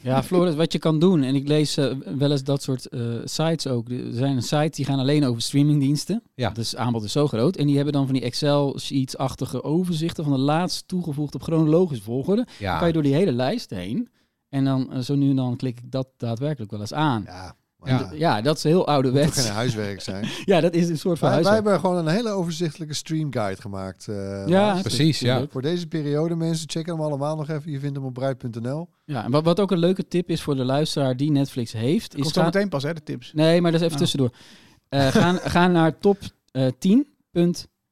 Ja, Floris, wat je kan doen, en ik lees eh, wel eens dat soort eh, sites ook. Er zijn een site die gaan alleen over streamingdiensten. Ja. Dus aanbod is zo groot. En die hebben dan van die Excel-sheets-achtige overzichten van de laatst toegevoegd op chronologische volgorde. Ja, Dan kan je door die hele lijst heen. En dan eh, zo nu en dan klik ik dat daadwerkelijk wel eens aan. Ja, Ja. ja. Dat is heel ouderwets. geen huiswerk zijn. Ja, dat is een soort van wij, wij huiswerk. hebben gewoon een hele overzichtelijke streamguide gemaakt. eh, Ja, laatst. precies, ja. Voor deze periode, mensen, check hem allemaal nog even. Je vindt hem op bruid.nl. Ja, en wat, wat ook een leuke tip is voor de luisteraar die Netflix heeft, is Komt zo ga- meteen pas, hè, de tips. Nee, maar dat is even Oh. tussendoor. Eh ga, ga naar top eh,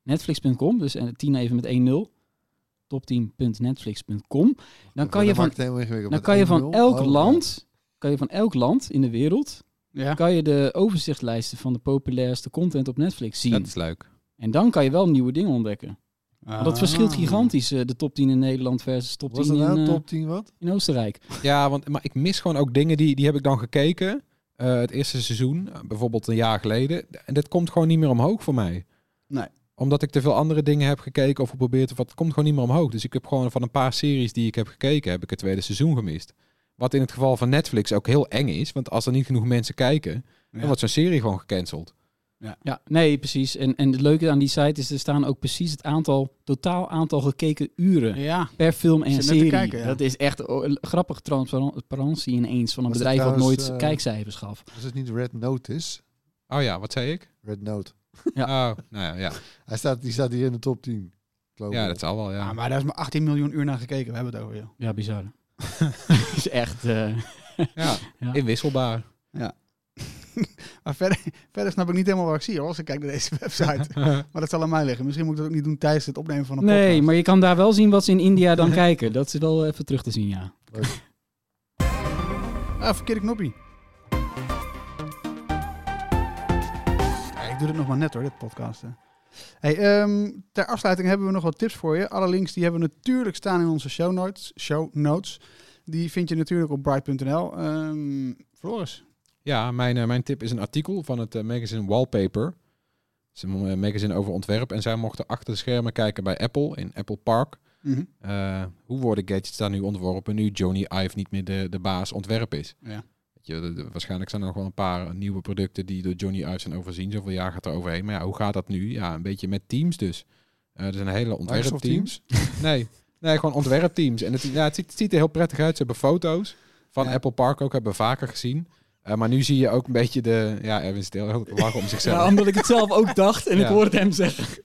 10.netflix.com. Dus eh, 10 even met 1-0. Top10.netflix.com. Dan kan je Dat van, het dan kan je van 1-0. elk Oh, land, kan je van elk land in de wereld, Ja. kan je de overzichtlijsten van de populairste content op Netflix zien. dat is leuk. En dan kan je wel nieuwe dingen ontdekken. Dat verschilt Ah. gigantisch, eh, de top 10 in Nederland versus top Was 10 dat nou in, eh, top 10 wat? in Oostenrijk. Ja, want maar ik mis gewoon ook dingen die, die heb ik dan gekeken. eh, het eerste seizoen, bijvoorbeeld een jaar geleden. En dat komt gewoon niet meer omhoog voor mij. Nee. Omdat ik te veel andere dingen heb gekeken of geprobeerd. Of wat, het komt gewoon niet meer omhoog. Dus ik heb gewoon van een paar series die ik heb gekeken, heb ik het tweede seizoen gemist. Wat in het geval van Netflix ook heel eng is. Want als er niet genoeg mensen kijken, Ja. dan wordt zo'n serie gewoon gecanceld. Ja, nee, precies. En, en het leuke aan die site is, er staan ook precies het aantal, totaal aantal gekeken uren Ja, per film en serie. kijken, ja. Dat is echt oh, een grappige transparantie ineens van een Was bedrijf wat nooit trouwens, eh, kijkcijfers gaf. Is het niet Red Notice? Oh ja, wat zei ik? Red Note. Oh, nou ja, ja. Hij staat, die staat hier in de top 10. Ik geloof ja dat zal wel, Ja, ja. Ah, maar daar is maar 18 miljoen uur naar gekeken. We hebben het over, joh. Ja, bizar. is echt... eh, ja. Ja. Inwisselbaar. Maar verder, verder snap ik niet helemaal wat ik zie, hoor, als ik kijk naar deze website. maar dat zal aan mij liggen. Misschien moet ik dat ook niet doen tijdens het opnemen van een nee, podcast. maar je kan daar wel zien wat ze in India dan kijken. Dat is wel even terug te zien, ja. Ah, verkeerde knoppie. Ja, ik doe dit nog maar net hoor, dit podcasten. Hey, ehm, ter afsluiting hebben we nog wat tips voor je. Alle links die hebben we natuurlijk staan in onze show notes. Show notes. Die vind je natuurlijk op bright.nl. Ehm Floris. Ja, mijn, eh, mijn tip is een artikel van het eh, magazine Wallpaper. Het is een eh, magazine over ontwerp. En zij mochten achter de schermen kijken bij Apple, in Apple Park. Mhm. Hoe worden gadgets daar nu ontworpen nu Johnny Ive niet meer de, de baas ontwerp is? Ja. Je, waarschijnlijk zijn er nog wel een paar nieuwe producten die door Johnny Ive zijn overzien. Zoveel jaar gaat er overheen. Maar ja, hoe gaat dat nu? Ja, een beetje met teams dus. Eh, er zijn hele ontwerpteams. nee, nee, gewoon ontwerpteams. En het, ja, het, ziet, het ziet er heel prettig uit. Ze hebben foto's van Ja. Apple Park ook, hebben we vaker gezien. Eh, maar nu zie je ook een beetje de... Ja, Erwin stil heel lachen om zichzelf. Ja, omdat ik het zelf ook dacht en ik Ja. hoorde hem zeggen.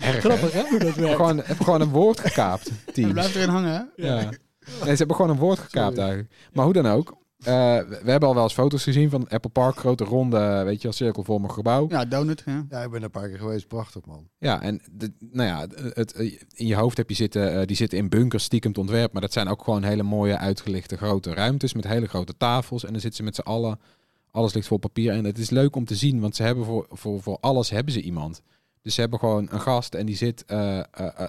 Erg, Grappig, hè, hoe dat werkt. Gewoon, hebben gewoon een woord gekaapt, teams. blijft erin hangen, hè? Ja. Nee, ze hebben gewoon een woord gekaapt Sorry. eigenlijk. Maar hoe dan ook. Eh, we, we hebben al wel eens foto's gezien van Apple Park. Grote ronde, weet je wel, cirkelvormig gebouw. Ja, Ja, donut. Ja. Ja, ik ben er een paar keer geweest. Prachtig, man. en de, nou ja, het, in je hoofd heb je zitten, eh, die zitten in bunkers stiekem te ontwerpen. Maar dat zijn ook gewoon hele mooie uitgelichte grote ruimtes met hele grote tafels. En dan zitten ze met z'n allen, alles ligt vol papier. En het is leuk om te zien, want ze hebben voor, voor, voor alles hebben ze iemand. Dus ze hebben gewoon een gast en die zit eh, eh,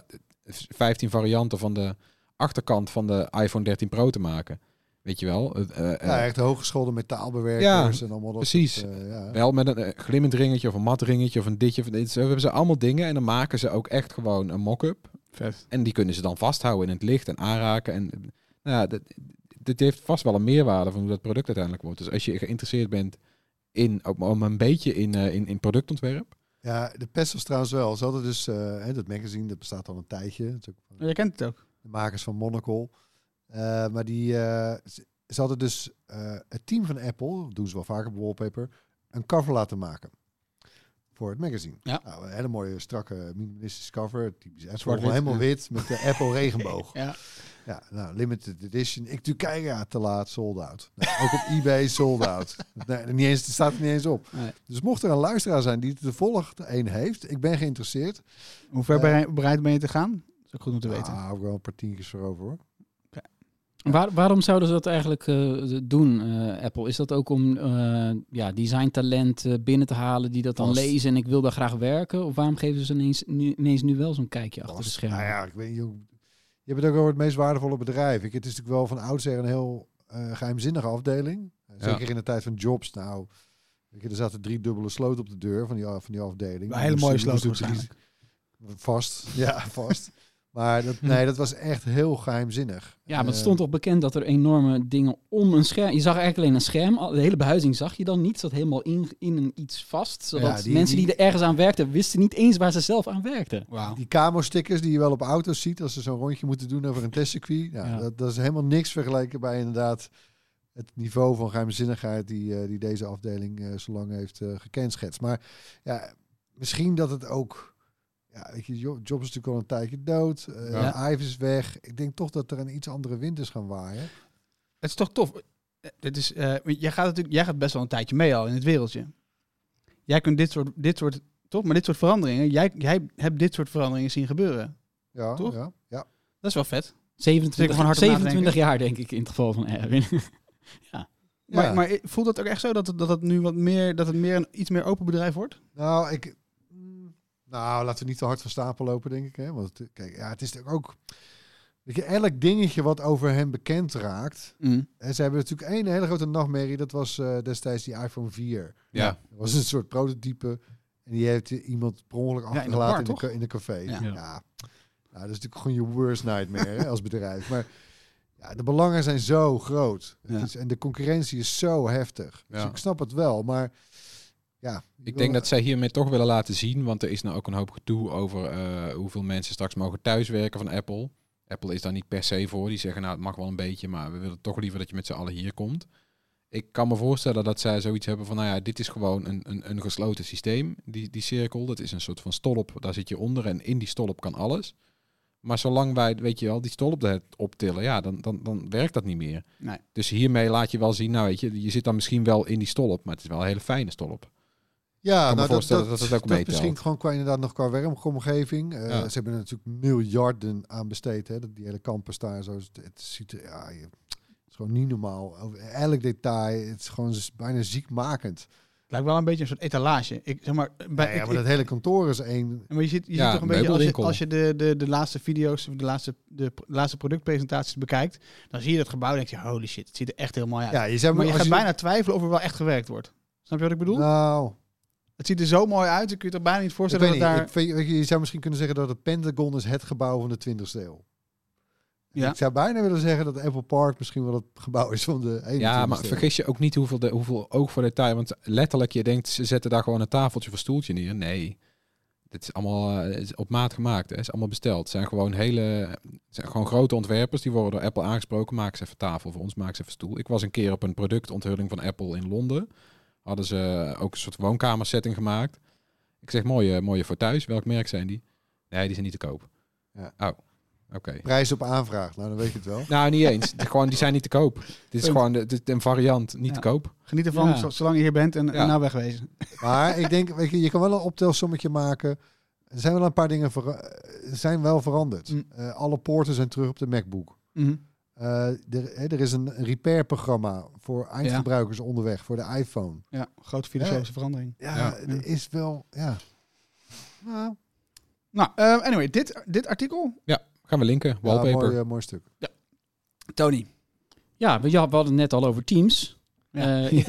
15 varianten van de achterkant van de iPhone 13 Pro te maken. Weet je wel? Eh, eh, Ja, echt hooggeschoolde metaalbewerkers Ja, en allemaal dat precies. soort, eh, ja. wel met een glimmend ringetje of een mat ringetje of een ditje. Of dit. Zo hebben ze allemaal dingen en dan maken ze ook echt gewoon een mock-up. Vet. En die kunnen ze dan vasthouden in het licht en aanraken. En nou ja, dit, dit heeft vast wel een meerwaarde van hoe dat product uiteindelijk wordt. Dus als je geïnteresseerd bent in, ook maar om een beetje in, eh, in, in productontwerp. Ja, de pest was trouwens wel. Ze hadden dus, eh, hè, dat magazine, dat bestaat al een tijdje. Ook Je kent het ook. de makers van Monocle. Eh, maar die, eh, ze, ze hadden dus eh, het team van Apple, dat doen ze wel vaker bij Wallpaper, een cover laten maken. Voor het magazine. Ja. Nou, een hele mooie, strakke, minimalistische cover. Typisch Apple. Helemaal wit met de Apple regenboog. Ja. Ja, nou, limited edition. Ik doe kijken, ja, te laat, sold out. Nou, ook op eBay, sold out. Nee, niet eens, het staat er niet eens op. Nee. Dus mocht er een luisteraar zijn die de volgende een heeft, ik ben geïnteresseerd. Hoe ver berei- bereid ben je te gaan? Dat is ook goed om te weten. Ah, hou ik wel een paar tientjes voor over hoor. Waar, waarom zouden ze dat eigenlijk eh, doen, eh, Apple? Is dat ook om eh, ja, designtalent eh, binnen te halen die dat dan lezen en ik wil daar graag werken? Of waarom geven ze ineens nu, ineens nu wel zo'n kijkje achter de schermen? Nou ja, ik weet niet. Je hebt het ook over het meest waardevolle bedrijf. Ik, het is natuurlijk wel van oudsher een heel eh, geheimzinnige afdeling. Ja. Zeker in de tijd van Jobs. Nou, je, er zaten drie dubbele sloten op de deur van die, van die afdeling. Een hele Moest- mooie sloot waarschijnlijk. Vast, ja, vast. Maar dat, nee, dat was echt heel geheimzinnig. Ja, maar het Eh, stond toch bekend dat er enorme dingen om een scherm... Je zag eigenlijk alleen een scherm. De hele behuizing zag je dan niet. Zat helemaal in, in een iets vast. Zodat Ja, die- mensen die, die- er ergens aan werkten... wisten niet eens waar ze zelf aan werkten. Die camo-stickers die je wel op auto's ziet als ze zo'n rondje moeten doen over een testcircuit. Ja. Dat, dat is helemaal niks vergeleken bij inderdaad het niveau van geheimzinnigheid die, eh, die deze afdeling eh, zo lang heeft eh gekenschetst. Maar ja, misschien dat het ook... Ja, weet je, Jo- Jobs is natuurlijk al een tijdje dood. eh Ja. Is weg. Ik denk toch dat er een iets andere wind is gaan waaien. Het is toch tof. Eh, Dit is, eh, jij, gaat natuurlijk, jij gaat best wel een tijdje mee al in het wereldje. Jij kunt dit soort, dit soort, toch? Maar dit soort veranderingen, jij, jij hebt dit soort veranderingen zien gebeuren. Ja, Toch? ja, ja. Dat is wel vet. 27, van harte op 27 jaar denk ik in het geval van Erwin. Maar, Ja. maar voelt dat ook echt zo dat het, dat het nu wat meer, dat het meer een iets meer open bedrijf wordt? Nou, ik. Mm, Nou, laten we niet te hard van stapel lopen, denk ik. Hè? Want het- kijk, ja, het is natuurlijk ook. Weet je, elk dingetje wat over hem bekend raakt. En ze hebben natuurlijk één hele grote nachtmerrie. Dat was eh, destijds die iPhone 4. Ja. Dat was een soort prototype. En die heeft iemand per ongeluk Ja, in de achtergelaten bar, in, de, in de café. Ja. Ja. Nou, dat is natuurlijk gewoon je worst nightmare hè, als bedrijf. Maar Ja, de belangen zijn zo groot. Het Ja. is, en de concurrentie is zo heftig. Dus Ja. ik snap het wel, maar ja. Ik denk dat zij hiermee toch willen laten zien, want er is nou ook een hoop gedoe over eh, hoeveel mensen straks mogen thuiswerken van Apple. Apple is daar niet per se voor. Die zeggen nou het mag wel een beetje, maar we willen toch liever dat je met z'n allen hier komt. Ik kan me voorstellen dat zij zoiets hebben van nou ja, dit is gewoon een, een, een gesloten systeem, die, die cirkel. Dat is een soort van stolp, daar zit je onder en in die stolp kan alles. Maar zolang wij, weet je wel, die stolp optillen, ja, dan, dan, dan werkt dat niet meer. Nee. Dus hiermee laat je wel zien, nou weet je, je zit dan misschien wel in die stolp, maar het is wel een hele fijne stolp. Ja, nou, voorstellen dat het ook. Misschien gewoon qua, inderdaad nog qua werkomgeving. Eh, Ja. Ze hebben er natuurlijk miljarden aan besteed. Hè, dat- die hele campus daar. Zo, het, het ziet er, ja, je, het is gewoon niet normaal. Over elk detail. Het is gewoon bijna ziekmakend. Het lijkt wel een beetje een soort etalage. Ik, zeg maar, bij, Ja, ja, ik- maar dat hele kantoor is één. Maar je ziet, je Ja, ziet toch een beetje als je, als je de, de, de laatste video's, of de laatste, de laatste productpresentaties bekijkt, dan zie je dat gebouw en denk je, holy shit, het ziet er echt heel mooi uit. Ja, je maar je gaat bijna twijfelen of er wel echt gewerkt wordt. Snap je wat ik bedoel? Nou, Het ziet er zo mooi uit, je kunt je er bijna niet ik voorstellen weet dat niet. daar... Ik vind- je, je zou misschien kunnen zeggen dat het Pentagon is het gebouw van de 20e eeuw. Ja. Ik zou bijna willen zeggen dat Apple Park misschien wel het gebouw is van de 21e Ja, maar vergis je ook niet hoeveel, de, hoeveel oog voor detail. Want letterlijk, je denkt, ze zetten daar gewoon een tafeltje of een stoeltje neer. Nee, dit is allemaal eh, het is op maat gemaakt. Het is allemaal besteld. Het zijn gewoon hele, het zijn gewoon grote ontwerpers. Die worden door Apple aangesproken. Maak eens even tafel voor ons, maak eens even stoel. Ik was een keer op een productonthulling van Apple in Londen. Hadden ze ook een soort woonkamersetting gemaakt. Ik zeg, mooie, mooie voor thuis. Welk merk zijn die? Nee, die zijn niet te koop. Ja. Oh, oké. Prijs op aanvraag, nou dan weet je het wel. Nou, niet eens. De- gewoon, die zijn niet te koop. Dit is gewoon de, de- een variant, niet Ja. te koop. Geniet ervan, Ja. zolang je hier bent en, nou wegwezen. Maar ik denk, weet je, je kan wel een optelsommetje maken. Er zijn wel een paar dingen vera- zijn wel veranderd. Mm. Eh, alle poorten zijn terug op de MacBook. Mhm. Eh, er, hè, er is een repair-programma voor eindgebruikers onderweg, voor de iPhone. Ja, grote filosofische verandering. Ja, Ja. er is wel, ja. Nou, Nou, eh, anyway, dit, dit artikel, Gaan we linken. ja, Wallpaper. mooi, eh, mooi stuk. Tony. Ja, we, ja, we hadden het net al over Teams. Ja. Ik,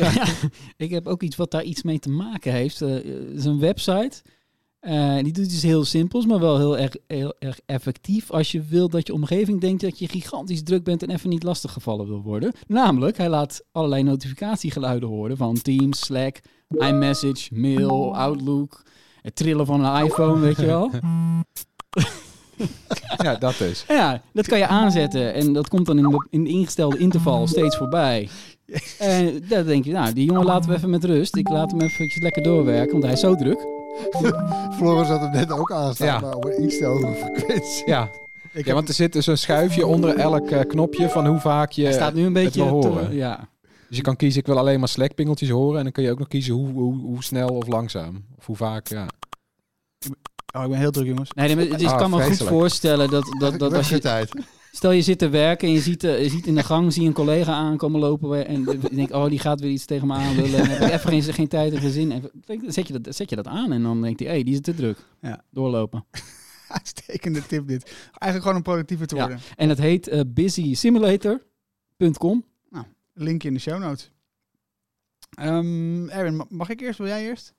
ik heb ook iets wat daar iets mee te maken heeft. Eh, Het is een website. Eh, die doet iets heel simpels, maar wel heel erg, heel erg effectief. Als je wil dat je omgeving denkt dat je gigantisch druk bent en even niet lastiggevallen wil worden. Namelijk, hij laat allerlei notificatiegeluiden horen van Teams, Slack, iMessage, Mail, Outlook. Het trillen van een iPhone, weet je wel. Ja, dat is. Ja, dat kan je aanzetten en dat komt dan in de, in de ingestelde interval steeds voorbij. En dan denk je, nou, die jongen laten we even met rust. Ik laat hem even lekker doorwerken, want hij is zo druk. Floris had hem net ook aanstaan, Ja. maar op een iets te hoge frequentie. Ja. ja, want er zit dus een schuifje onder elk eh, knopje van hoe vaak je Hij staat nu een het beetje wil te- horen. ja. Dus je kan kiezen, ik wil alleen maar Slack-pingeltjes horen. En dan kun je ook nog kiezen hoe, hoe, hoe snel of langzaam. Of hoe vaak, ja. Oh, ik ben heel druk, jongens. Nee, nee, maar het Ah, ik kan me goed voorstellen dat, dat, dat als je... tijd. Stel je zit te werken en je ziet, eh, je ziet in de gang zie je een collega aankomen lopen en je denkt, oh die gaat weer iets tegen me aanlullen. En heb ik even geen, geen tijd en geen zin. En zet je, dat, zet je dat aan en dan denkt hij, hey, die is te druk. Ja. Doorlopen. Uitstekende tip dit. Eigenlijk gewoon een productiever te Ja. worden. En het heet eh, busysimulator.com. Linkje in de show notes. Ehm, Erwin, ma- mag ik eerst? Wil jij eerst?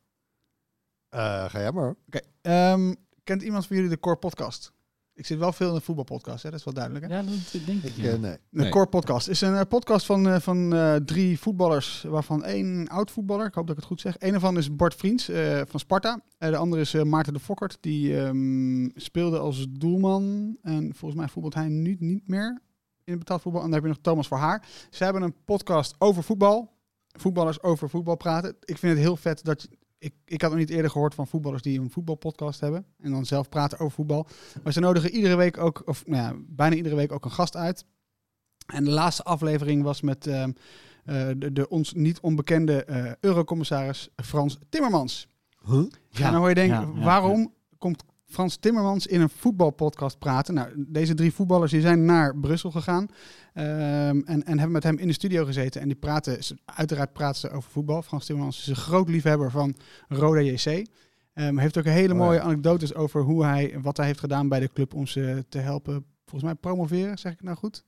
Eh, ga jij maar. Oké. Ehm, kent iemand van jullie de Core Podcast? Ik zit wel veel in de voetbalpodcast, hè? dat is wel duidelijk. Hè? Ja, dat denk ik. Ik, ja. eh, nee. De Nee. Core Podcast is een eh, podcast van, eh, van eh, drie voetballers, waarvan één oud voetballer, ik hoop dat ik het goed zeg. Een ervan is Bart Vriends eh, van Sparta. De andere is Maarten de Fokkert, die ehm, speelde als doelman. En volgens mij voetbalt hij nu niet meer in het betaald voetbal. En dan heb je nog Thomas voor haar. Ze hebben een podcast over voetbal. Voetballers over voetbal praten. Ik vind het heel vet dat je, ik, ik had nog niet eerder gehoord van voetballers die een voetbalpodcast hebben. En dan zelf praten over voetbal. Maar ze nodigen iedere week ook, of nou ja, bijna iedere week ook een gast uit. En de laatste aflevering was met ehm, eh, de, de ons niet onbekende eh, eurocommissaris Frans Timmermans. Huh? en dan hoor je denken, ja, ja, waarom komt Frans Timmermans in een voetbalpodcast praten? Nou, deze drie voetballers die zijn naar Brussel gegaan ehm, en, en hebben met hem in de studio gezeten. En die praten, uiteraard praten ze over voetbal. Frans Timmermans is een groot liefhebber van Roda JC. Ehm heeft ook een hele Oh, mooie ja. anekdotes over hoe hij, wat hij heeft gedaan bij de club om ze te helpen, volgens mij promoveren, zeg ik het nou goed?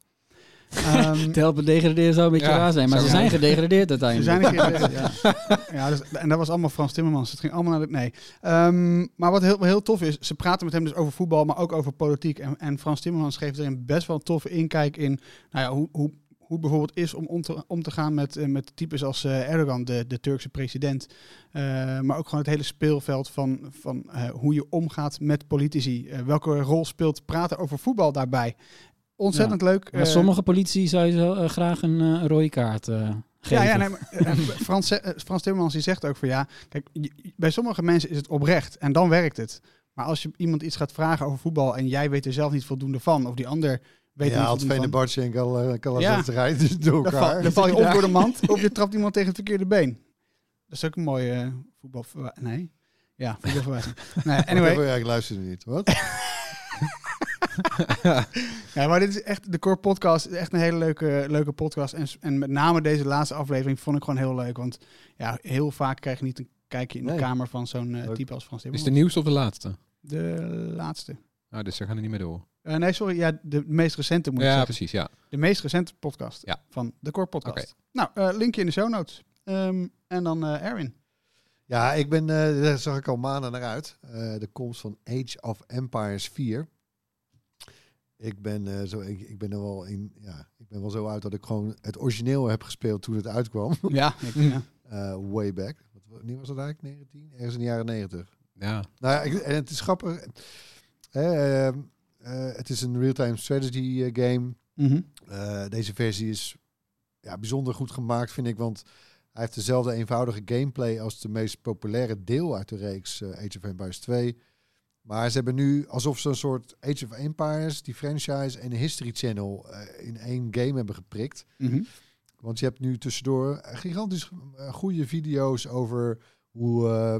Ehm, Te helpen degraderen zou een beetje Ja, raar zijn. Maar ze zijn zijn. gedegradeerd Ze uiteindelijk. zijn een keer, ja. ja dus, en dat was allemaal Frans Timmermans. Het ging allemaal naar de... Nee. Ehm, maar wat heel, heel tof is, ze praten met hem dus over voetbal, maar ook over politiek. En, en Frans Timmermans geeft erin best wel een toffe inkijk in nou ja, hoe, hoe, hoe het bijvoorbeeld is om om te, om te gaan met, eh, met types als eh, Erdogan, de, de Turkse president. Eh, maar ook gewoon het hele speelveld van, van hoe je omgaat met politici. Welke rol speelt praten over voetbal daarbij? Ontzettend leuk. Maar Eh, sommige politie zou je zo, eh, graag een eh, rode kaart eh, geven. Ja, ja nee, maar, Frans, Frans Timmermans die zegt ook van ja, kijk, bij sommige mensen is het oprecht en dan werkt het. Maar als je iemand iets gaat vragen over voetbal en jij weet er zelf niet voldoende van, of die ander weet er ja, niet voldoende van, en Gal- Galatasaray dus door dan, elkaar. val, dan val je of door de mand of je trapt iemand tegen het verkeerde been. Dat is ook een mooie voetbal... Nee. Ja, voetbalverwijzing. nee, anyway. Ja, ik luister niet. Wat? Ja, maar dit is echt, de Core Podcast is echt een hele leuke, leuke podcast. En, en met name deze laatste aflevering vond ik gewoon heel leuk. Want ja, heel vaak krijg je niet een kijkje in de Nee. kamer van zo'n eh, type als Frans Is Timmermans. de nieuwste of de laatste? De laatste. Ah, dus ze gaan er niet meer door. Eh, nee, sorry. Ja, de meest recente moet ik Ja, zeggen. precies, ja. De meest recente podcast Ja. van de Core Podcast. Oké. Nou, eh, linkje in de show notes. Ehm, en dan eh Erwin. Ja, ik ben, eh, daar zag ik al maanden naar uit. Eh, de komst van Age of Empires 4. Ik ben, eh, zo, ik, ik ben er wel in, ja, ik ben wel zo uit dat ik gewoon het origineel heb gespeeld toen het uitkwam. Ja, ik, ja. Eh, way back. Wat, wanneer was dat eigenlijk? 19? Ergens in de jaren 90. Ja, Nou ja, ik, en het is grappig. Eh, eh, het is een real-time strategy game. Mhm. Eh, deze versie is ja, bijzonder goed gemaakt, vind ik. Want hij heeft dezelfde eenvoudige gameplay als de meest populaire deel uit de reeks Age of Empires 2. Maar ze hebben nu alsof ze een soort Age of Empires, die franchise en de History Channel eh, in één game hebben geprikt. Mhm. Want je hebt nu tussendoor gigantisch eh, goede video's over hoe, eh,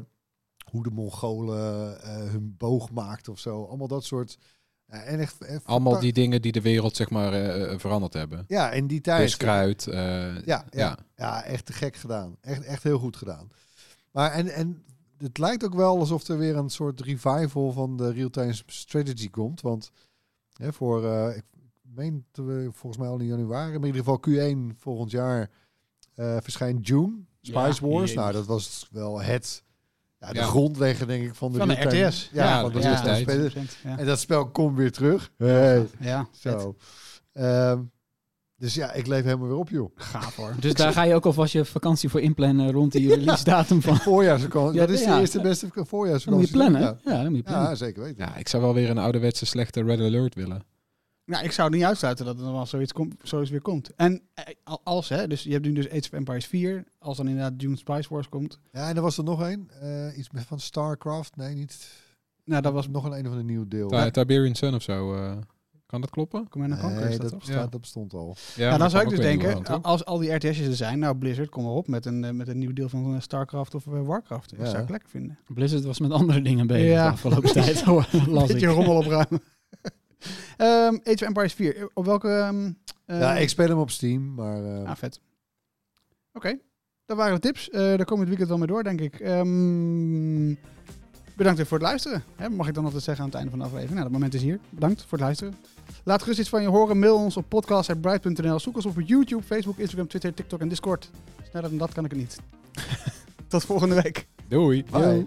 hoe de Mongolen eh, hun boog maakten of zo. Allemaal dat soort. eh, en echt, echt allemaal die dingen die de wereld zeg maar eh, eh, veranderd hebben. Ja, in die tijd. Buskruid. eh, Ja, ja, ja. ja. echt te gek gedaan. Echt, echt heel goed gedaan. Maar en, en het lijkt ook wel alsof er weer een soort revival van de real-time strategy komt. Want hè, voor, eh, ik meen we volgens mij al in januari, maar in ieder geval Q1 volgend jaar eh, verschijnt June. Spice Ja, Wars. Nou, dat was wel het, ja, de Ja. grondlegger denk ik van de Van de real-time- RTS. Ja, van de. En dat spel komt weer terug. Hey, ja, zo. Ehm, dus ja, ik leef helemaal weer op, joh. Gaaf hoor. Dus daar ga je ook alvast je vakantie voor inplannen rond die release datum van. Voorjaarsvakantie. Ja, dat is de ja. eerste beste Dan moet voorjaarsvakantie. je plannen. Ja. Ja, dan moet je plannen. Ja, zeker weten. ja, ik zou wel weer een ouderwetse slechte Red Alert willen. Nou, ik zou het niet uitsluiten dat er nog wel zoiets, komt, zoiets weer komt. En eh, al- als, hè, dus je hebt nu dus Age of Empires 4. Als dan inderdaad Dune Spice Wars komt. Ja, en er was er nog één. eh, iets met van StarCraft. Nee, niet. Nou, dat was nog een een of ander nieuw deel. Ti- Tiberian Sun of zo. eh, kan dat kloppen? Command and Conquer. Nee, is dat dat, Ja. dat bestond al. Ja, maar dan zou ik dus denken, als al die RTS'jes er zijn, nou Blizzard, kom erop met een, eh, met een nieuw deel van eh, StarCraft of eh, Warcraft. Dat Ja. zou ik lekker vinden. Blizzard was met andere dingen bezig Ja. de afgelopen tijd. hoor, Las Beetje ik. rommel opruimen. Ehm Age of Empires 4. Op welke... ehm, eh, ja, ik speel hem op Steam, maar... eh, Ah, vet. Oké, dat waren de tips. Eh daar komen we het weekend wel mee door, denk ik. Ehm, bedankt weer voor het luisteren. Hè, mag ik dan altijd zeggen aan het einde van de aflevering. Nou, dat moment is hier. Bedankt voor het luisteren. Laat gerust iets van je horen. Mail ons op podcast.bright.nl. Zoek ons op YouTube, Facebook, Instagram, Twitter, TikTok en Discord. Sneller dan dat kan ik het niet. Tot volgende week. Doei! bye.